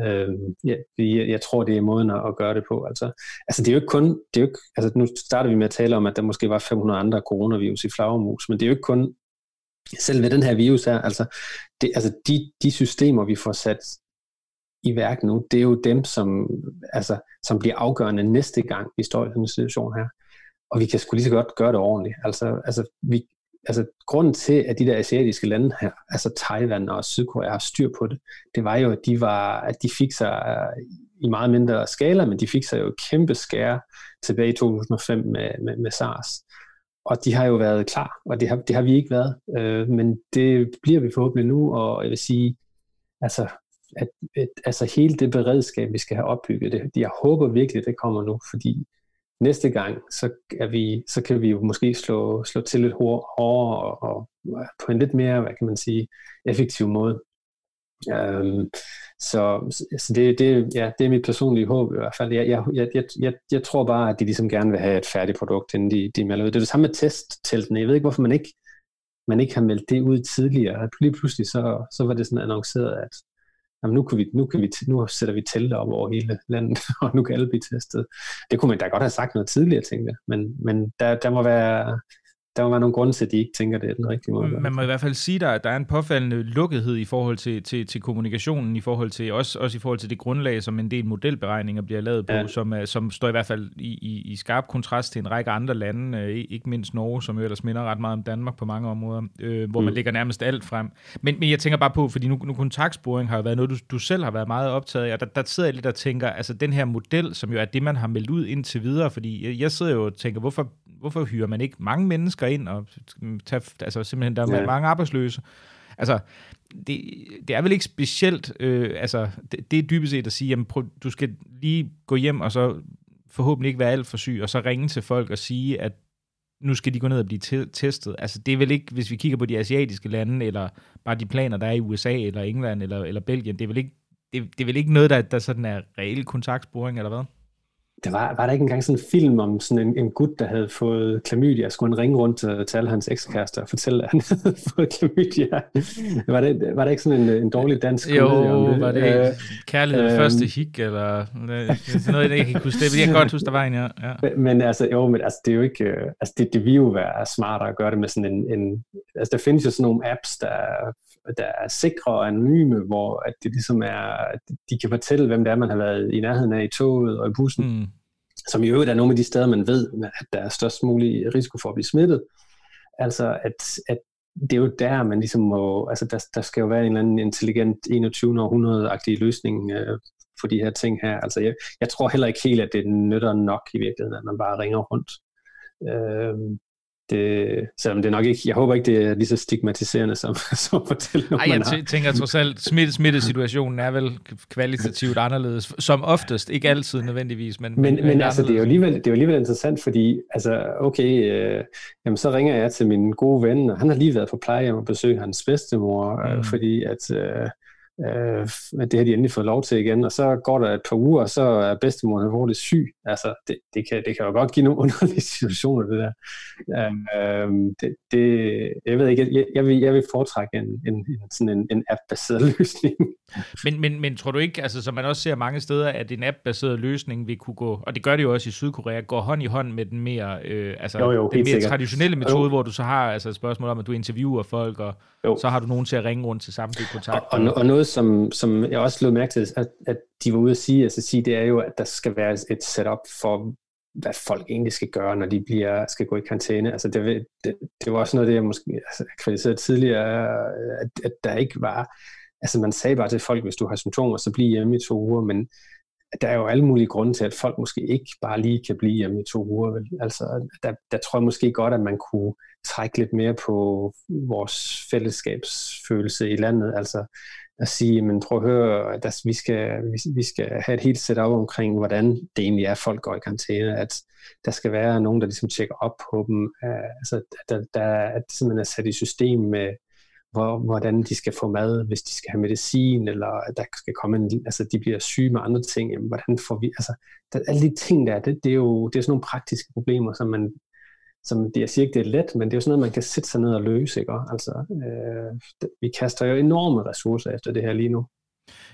Øh, jeg, jeg, jeg tror, det er måden at, at gøre det på. Altså, altså det er jo ikke kun, det er jo ikke, altså, nu starter vi med at tale om, at der måske var 500 andre coronavirus i flagermus, men det er jo ikke kun selv med den her virus her, altså, det, altså de, de systemer, vi får sat i værk nu, det er jo dem, som, altså, som bliver afgørende næste gang, vi står i sådan en situation her og vi kan sgu lige så godt gøre det ordentligt. Altså, altså, vi, altså grunden til, at de der asiatiske lande her, altså Taiwan og Sydkorea har styr på det, det var jo, at de, var, at de fik sig øh, i meget mindre skala, men de fik sig jo kæmpe skære tilbage i 2005 med, med, med SARS. Og de har jo været klar, og det har, det har vi ikke været. Øh, men det bliver vi forhåbentlig nu, og jeg vil sige, altså, at, at altså hele det beredskab, vi skal have opbygget, det, jeg håber virkelig, det kommer nu, fordi næste gang, så, er vi, så kan vi jo måske slå, slå til lidt hårdere og, og på en lidt mere, hvad kan man sige, effektiv måde. Um, så så det, det, ja, det er mit personlige håb i hvert fald. Jeg, jeg, jeg, jeg, jeg tror bare, at de ligesom gerne vil have et færdigt produkt, inden de, de melder ud. Det er det samme med testteltene. Jeg ved ikke, hvorfor man ikke, man ikke har meldt det ud tidligere. Lige pludselig så, så var det sådan annonceret, at jamen nu, kan vi, nu, kan vi, nu sætter vi telte op over hele landet, [laughs] og nu kan alle blive testet. Det kunne man da godt have sagt noget tidligere, tænkte jeg. Men, men der, der må være der må være nogle grunde til, at de ikke tænker, det er den rigtige måde. Man må i hvert fald sige, at der er en påfaldende lukkethed i forhold til, til, til kommunikationen, i forhold til, også, også i forhold til det grundlag, som en del modelberegninger bliver lavet på, ja. som, som står i hvert fald i, i, i skarp kontrast til en række andre lande, øh, ikke mindst Norge, som jo ellers minder ret meget om Danmark på mange områder, øh, hvor mm. man lægger nærmest alt frem. Men, men jeg tænker bare på, fordi nu, nu kontaktsporing har jo været noget, du, du selv har været meget optaget af, og der, der sidder jeg lidt og tænker, altså den her model, som jo er det, man har meldt ud indtil videre, fordi jeg, jeg sidder jo og tænker, hvorfor, hvorfor hyrer man ikke mange mennesker ind og tage, altså simpelthen, der er ja. mange arbejdsløse. Altså, det, det er vel ikke specielt, øh, altså, det, det er dybest set at sige, jamen, prøv, du skal lige gå hjem, og så forhåbentlig ikke være alt for syg, og så ringe til folk og sige, at nu skal de gå ned og blive te- testet. Altså, det er vel ikke, hvis vi kigger på de asiatiske lande, eller bare de planer, der er i USA, eller England, eller, eller Belgien, det er vel ikke, det, det er vel ikke noget, der, der sådan er reel kontaktsporing, eller hvad? Der var, var der ikke engang sådan en film om sådan en, en gut, der havde fået klamydia, skulle han ringe rundt til, til alle hans ekskærester og fortælle, at han [laughs] havde fået klamydia. Var det, var det ikke sådan en, en dårlig dansk jo, om det? var det øh, kærlighed øh, første hik, eller noget, jeg ikke kunne. Det jeg kan godt huske, der var en, ja. ja. Men, men altså, jo, men altså, det er jo ikke, øh, altså, det, det vil jo være smartere at gøre det med sådan en, en altså, der findes jo sådan nogle apps, der, der er sikre og anonyme, hvor at det ligesom er, de kan fortælle, hvem det er, man har været i nærheden af i toget og i bussen. Mm som i øvrigt er nogle af de steder, man ved, at der er størst mulig risiko for at blive smittet. Altså, at, at det er jo der, man ligesom må, altså der, der skal jo være en eller anden intelligent 21. århundrede-agtig løsning øh, for de her ting her. Altså jeg, jeg tror heller ikke helt, at det nytter nok i virkeligheden, at man bare ringer rundt. Øh, det, selvom det nok ikke, jeg håber ikke, det er lige så stigmatiserende som, [laughs] som fortælle Ej, jeg t- tænker trods alt, smitte, smittesituationen er vel kvalitativt anderledes, som oftest, ikke altid nødvendigvis, men Men, men, men altså, det er, jo alligevel, det er jo alligevel interessant, fordi, altså, okay, øh, jamen, så ringer jeg til min gode ven, og han har lige været på plejehjem og besøgt hans bedstemor, øh, mm. fordi at, øh, Øh, det har de endelig fået lov til igen, og så går der et par uger, og så er bedstemor alvorligt syg. Altså, det, det, kan, det kan jo godt give nogle [laughs] underlige situationer, det der. Øh, det, det, jeg ved ikke, jeg, jeg, vil, jeg vil foretrække en, en, en, sådan en, en app-baseret [laughs] løsning. Men, men, men tror du ikke, altså som man også ser mange steder, at en app-baseret løsning vil kunne gå, og det gør det jo også i Sydkorea, gå hånd i hånd med den mere, øh, altså, jo, jo, den mere sikkert. traditionelle metode, jo. hvor du så har altså et spørgsmål om, at du interviewer folk, og jo. så har du nogen til at ringe rundt til samtlige kontakter. Og, og, og noget, som, som jeg også lod mærke til, at, at de var ude at sige, altså sige, det er jo, at der skal være et setup for, hvad folk egentlig skal gøre, når de bliver, skal gå i karantæne. Altså det, det, det var også noget, det jeg måske altså, kritiserede tidligere, at, at der ikke var altså man sagde bare til folk, hvis du har symptomer, så bliv hjemme i to uger, men der er jo alle mulige grunde til, at folk måske ikke bare lige kan blive hjemme i to uger. Vel? Altså, der, der tror jeg måske godt, at man kunne trække lidt mere på vores fællesskabsfølelse i landet. Altså at sige, men prøv at høre, at altså, vi, skal, vi, skal have et helt setup omkring, hvordan det egentlig er, at folk går i karantæne. At der skal være nogen, der ligesom tjekker op på dem. Øh, altså, der, der, at det simpelthen er sat i system med, hvor, hvordan de skal få mad, hvis de skal have medicin, eller at der skal komme en, altså de bliver syge med andre ting, jamen, hvordan får vi, altså der, alle de ting der, det, det, er jo det er sådan nogle praktiske problemer, som man, som det, jeg siger ikke, det er let, men det er jo sådan noget, man kan sætte sig ned og løse, ikke? Altså, øh, vi kaster jo enorme ressourcer efter det her lige nu.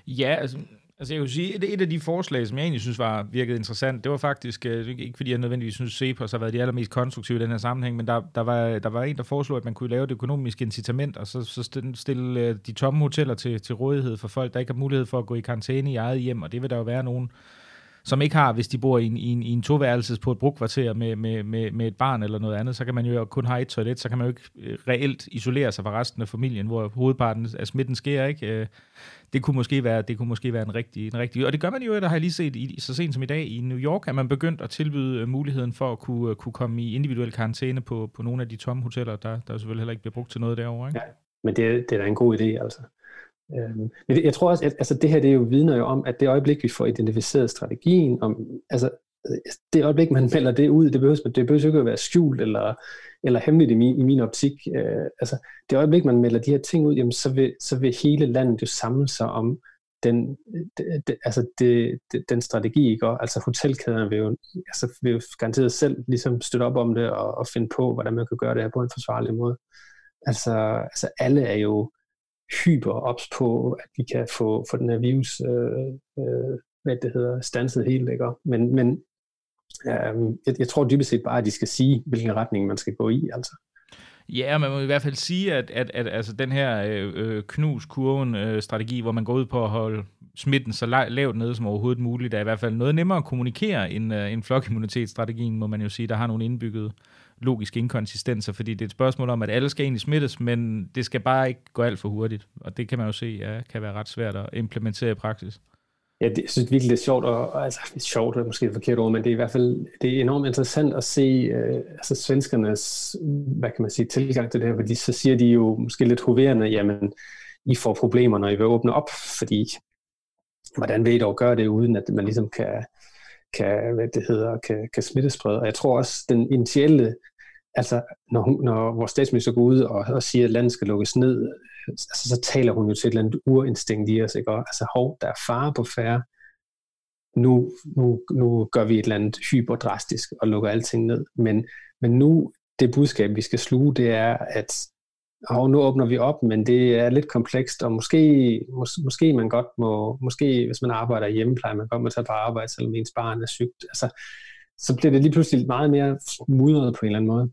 Ja, altså, Altså jeg vil sige, et, et af de forslag, som jeg egentlig synes var virkede interessant, det var faktisk, øh, ikke fordi jeg nødvendigvis synes, Cepos har været de allermest konstruktive i den her sammenhæng, men der, der, var, der var en, der foreslog, at man kunne lave et økonomisk incitament, og så, så stille øh, de tomme hoteller til, til rådighed for folk, der ikke har mulighed for at gå i karantæne i eget hjem, og det vil der jo være nogen, som ikke har, hvis de bor i en, i en, i en toværelses på et brugkvarter med, med, med, med et barn eller noget andet, så kan man jo kun have et toilet, så kan man jo ikke øh, reelt isolere sig fra resten af familien, hvor hovedparten af smitten sker, ikke? Øh, det kunne måske være, det kunne måske være en rigtig, en rigtig, og det gør man jo, der har jeg lige set i, så sent som i dag i New York, at man begyndt at tilbyde øh, muligheden for at kunne, kunne komme i individuel karantæne på, på nogle af de tomme hoteller, der, der selvfølgelig heller ikke bliver brugt til noget derovre. Ikke? Ja, men det, det er da en god idé, altså. Øhm, men jeg tror også, at altså det her det er jo vidner jo om, at det øjeblik, vi får identificeret strategien, om, altså øh, det øjeblik, man [laughs] melder det ud, det behøver, det ikke at være skjult eller, eller hemmeligt i min, i min optik. Øh, altså, det øjeblik, man melder de her ting ud, jamen, så, vil, så vil hele landet jo samle sig om den, de, de, altså det, de, den strategi, ikke? altså hotelkæderne vil jo, altså vil jo garanteret selv ligesom støtte op om det og, og finde på, hvordan man kan gøre det her på en forsvarlig måde. Altså, altså alle er jo hyper ops på, at vi kan få, få den her virus, øh, øh, hvad det hedder, stanset helt, ikke? Men, men øh, jeg, jeg tror dybest set bare, at de skal sige, hvilken retning man skal gå i. Altså. Ja, man må i hvert fald sige, at, at, at altså den her øh, knus-kurven-strategi, øh, øh hvor man går ud på at holde smitten så lavt nede som overhovedet muligt, er i hvert fald noget nemmere at kommunikere end, øh, end flokimmunitetsstrategien, må man jo sige, der har nogle indbygget logiske inkonsistenser, fordi det er et spørgsmål om, at alle skal egentlig smittes, men det skal bare ikke gå alt for hurtigt, og det kan man jo se ja, kan være ret svært at implementere i praksis. Ja, det, jeg synes virkelig, det er sjovt, og, altså sjovt er måske et forkert ord, men det er i hvert fald det er enormt interessant at se øh, altså svenskernes, hvad kan man sige, tilgang til det her, fordi så siger de jo måske lidt hoverende, jamen, I får problemer, når I vil åbne op, fordi hvordan vil I dog gøre det, uden at man ligesom kan, kan hvad det hedder, kan, kan smittesprede. Og jeg tror også, den initielle, altså når, hun, når vores statsminister går ud og, og siger, at landet skal lukkes ned, øh, altså, så taler hun jo til et eller andet urinstinkt i os, ikke? Og, altså, hov, der er fare på færre. Nu, nu, nu gør vi et eller andet hyperdrastisk og lukker alting ned. Men, men nu, det budskab, vi skal sluge, det er, at og nu åbner vi op, men det er lidt komplekst, og måske, mås, måske man godt må, måske hvis man arbejder i hjemmepleje, man godt må tage på arbejde, selvom ens barn er sygt. Altså, så bliver det lige pludselig meget mere mudret på en eller anden måde.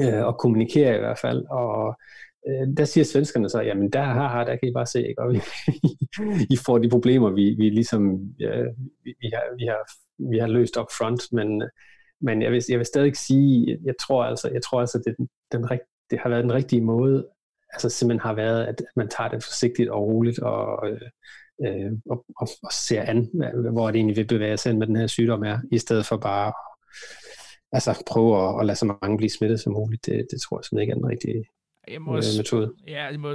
Øh, og kommunikere i hvert fald. Og øh, der siger svenskerne så, jamen der, har, der kan I bare se, ikke? og vi, [laughs] I får de problemer, vi, vi ligesom ja, vi, vi, har, vi, har, vi har løst op front, men, men jeg vil, jeg vil stadig sige, jeg tror altså, jeg tror altså det, den, den, det har været den rigtige måde, altså simpelthen har været, at man tager det forsigtigt og roligt og, øh, og, og, og ser an, hvor det egentlig vil bevæge sig med den her sygdom er, i stedet for bare altså prøve at, at lade så mange blive smittet som muligt. Det, det tror jeg simpelthen ikke er den rigtige jeg må også, metode. Ja, jeg må,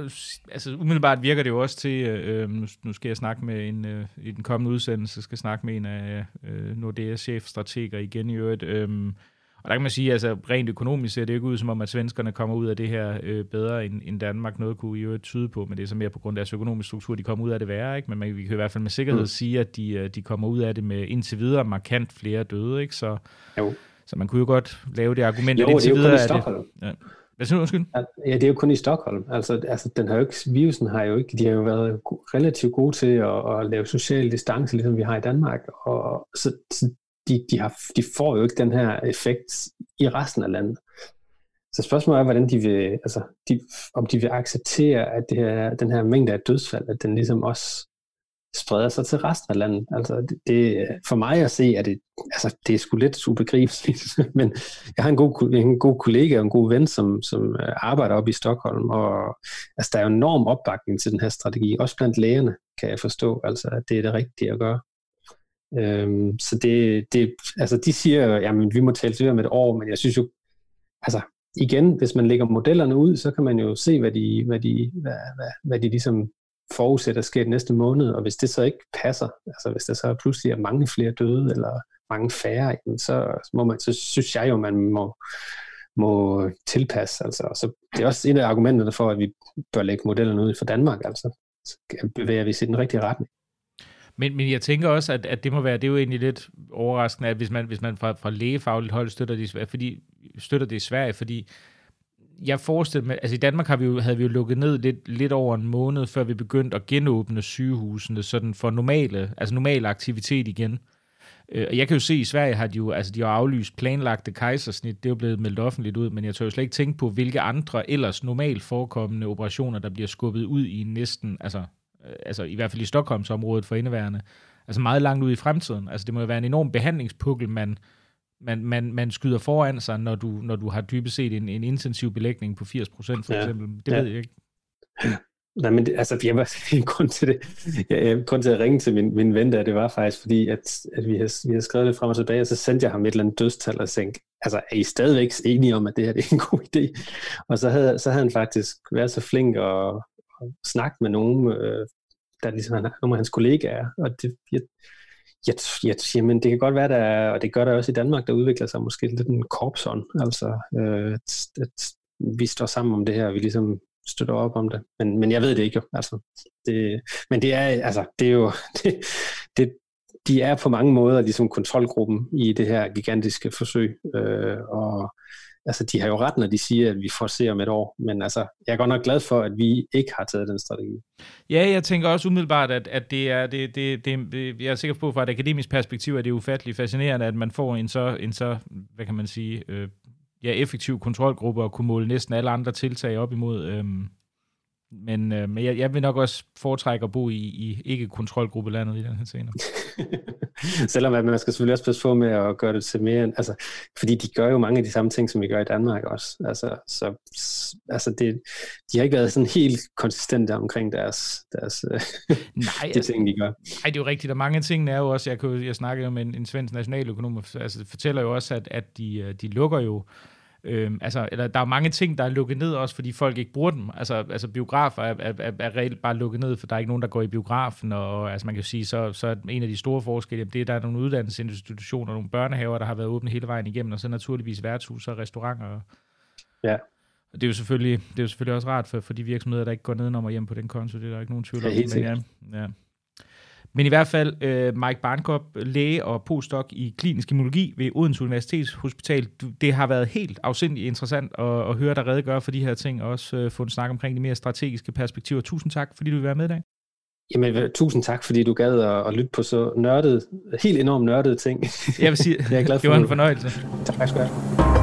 altså umiddelbart virker det jo også til, øh, nu, nu skal jeg snakke med en, øh, i den kommende udsendelse, skal snakke med en af øh, Nordeas chefstrateger igen i øvrigt, øh, og der kan man sige, altså rent økonomisk ser det ikke ud som om, at svenskerne kommer ud af det her øh, bedre end, end Danmark. Noget kunne I jo tyde på, men det er så mere på grund af deres økonomiske struktur, de kommer ud af det værre. Ikke? Men man, vi kan i hvert fald med sikkerhed mm. sige, at de, øh, de kommer ud af det med indtil videre markant flere døde. Ikke? Så, jo. Så man kunne jo godt lave det argument, jo, indtil det er videre er det... Ja. Hvad siger du, undskyld? Ja, det er jo kun i Stockholm. Altså, altså den har jo ikke, virusen har jo ikke, de har jo været relativt gode til at, at lave social distance, ligesom vi har i Danmark. Og så, så de, de, har, de får jo ikke den her effekt i resten af landet. Så spørgsmålet er, hvordan de vil, altså, de, om de vil acceptere, at det her, den her mængde af dødsfald, at den ligesom også spreder sig til resten af landet. Altså, det, det, for mig at se, at det, altså, det er sgu lidt ubegribeligt, [laughs] men jeg har en god, en god kollega og en god ven, som, som øh, arbejder op i Stockholm, og altså, der er jo enorm opbakning til den her strategi, også blandt lægerne, kan jeg forstå, altså, at det er det rigtige at gøre. Øhm, så det, det, altså de siger, jamen vi må tale til om et år, men jeg synes jo, altså igen, hvis man lægger modellerne ud, så kan man jo se, hvad de, hvad de, hvad, hvad, hvad de ligesom forudsætter sker den næste måned, og hvis det så ikke passer, altså hvis der så pludselig er mange flere døde, eller mange færre, så, må man, så synes jeg jo, man må, må tilpasse. Altså. Så det er også et af argumenterne for, at vi bør lægge modellerne ud for Danmark. Altså. Så bevæger vi os i den rigtige retning. Men, men jeg tænker også, at, at det må være, det er jo egentlig lidt overraskende, at hvis man, hvis man fra, fra lægefagligt hold støtter det, fordi, støtter det i Sverige, fordi jeg forestiller mig, altså i Danmark har vi jo, havde vi jo lukket ned lidt, lidt over en måned, før vi begyndte at genåbne sygehusene, sådan for normale, altså normal aktivitet igen. Øh, og jeg kan jo se, at i Sverige har de jo, altså de har aflyst planlagte kejsersnit, det er jo blevet meldt offentligt ud, men jeg tør jo slet ikke tænke på, hvilke andre ellers normalt forekommende operationer, der bliver skubbet ud i næsten, altså Øh, altså i hvert fald i Stockholmsområdet for indeværende, altså meget langt ud i fremtiden. Altså det må jo være en enorm behandlingspukkel, man, man, man, man skyder foran sig, når du, når du har dybest set en, en intensiv belægning på 80% for ja. eksempel. Det ja. ved jeg ikke. [laughs] Nej, men det, altså, jeg var [laughs] grund til det. Jeg, grund til at ringe til min, min ven der, det var faktisk fordi, at, at vi, har, vi har skrevet det frem og tilbage, og så sendte jeg ham et eller andet dødstal og tænkte, altså, er I stadigvæk enige om, at det her det er en [laughs] god idé? Og så havde, så havde han faktisk været så flink at, at snakke med nogen øh, der ligesom han, nogle af hans kollegaer, og det, jeg, jeg, jeg, jamen, det kan godt være, der, og det gør der også i Danmark, der udvikler sig måske lidt en korpsånd, altså øh, at, at vi står sammen om det her, og vi ligesom støtter op om det, men, men jeg ved det ikke jo, altså, det, men det er, altså, det er jo, [laughs] det, det, de er på mange måder ligesom kontrolgruppen i det her gigantiske forsøg, øh, og altså, de har jo ret, når de siger, at vi får se om et år, men altså, jeg er godt nok glad for, at vi ikke har taget den strategi. Ja, jeg tænker også umiddelbart, at, at det er, det, det, det, jeg er sikker på, fra et akademisk perspektiv, at det er ufatteligt fascinerende, at man får en så, en så hvad kan man sige, øh, ja, effektiv kontrolgruppe og kunne måle næsten alle andre tiltag op imod. Øh, men, øh, men jeg, jeg vil nok også foretrække at bo i, i ikke-kontrolgruppelandet i den her scene. [laughs] Selvom at man skal selvfølgelig også passe på med at gøre det til mere, altså, fordi de gør jo mange af de samme ting, som vi gør i Danmark også. Altså, så, altså det, de har ikke været sådan helt konsistente omkring deres, deres øh, nej, [laughs] de altså, ting, de gør. Nej, det er jo rigtigt, og mange af tingene er jo også, jeg, kunne, jeg snakkede jo med en, en svensk nationaløkonom, altså fortæller jo også, at, at de, øh, de lukker jo Øhm, altså, eller, der er mange ting, der er lukket ned også, fordi folk ikke bruger dem. Altså, altså biografer er, er, er, er reelt bare lukket ned, for der er ikke nogen, der går i biografen. Og altså, man kan sige, så, så er en af de store forskelle, det er, at der er nogle uddannelsesinstitutioner, nogle børnehaver, der har været åbne hele vejen igennem, og så naturligvis værtshus og restauranter. Ja. Og det er jo selvfølgelig, det er jo selvfølgelig også rart for, for de virksomheder, der ikke går ned og hjem på den konto. Det er der ikke nogen tvivl om. Ja, men, ja, ja. Men i hvert fald øh, Mike Barnkop, læge og postdoc i klinisk immunologi ved Odense Universitetshospital. Det har været helt afsindigt interessant at, at høre dig redegøre for de her ting, og også øh, få en snak omkring de mere strategiske perspektiver. Tusind tak, fordi du vil være med i dag. Jamen, tusind tak, fordi du gad at, at lytte på så nørdet, helt enormt nørdede ting. Jeg vil sige, [laughs] jeg er glad for [laughs] det var en fornøjelse. Tak skal du have.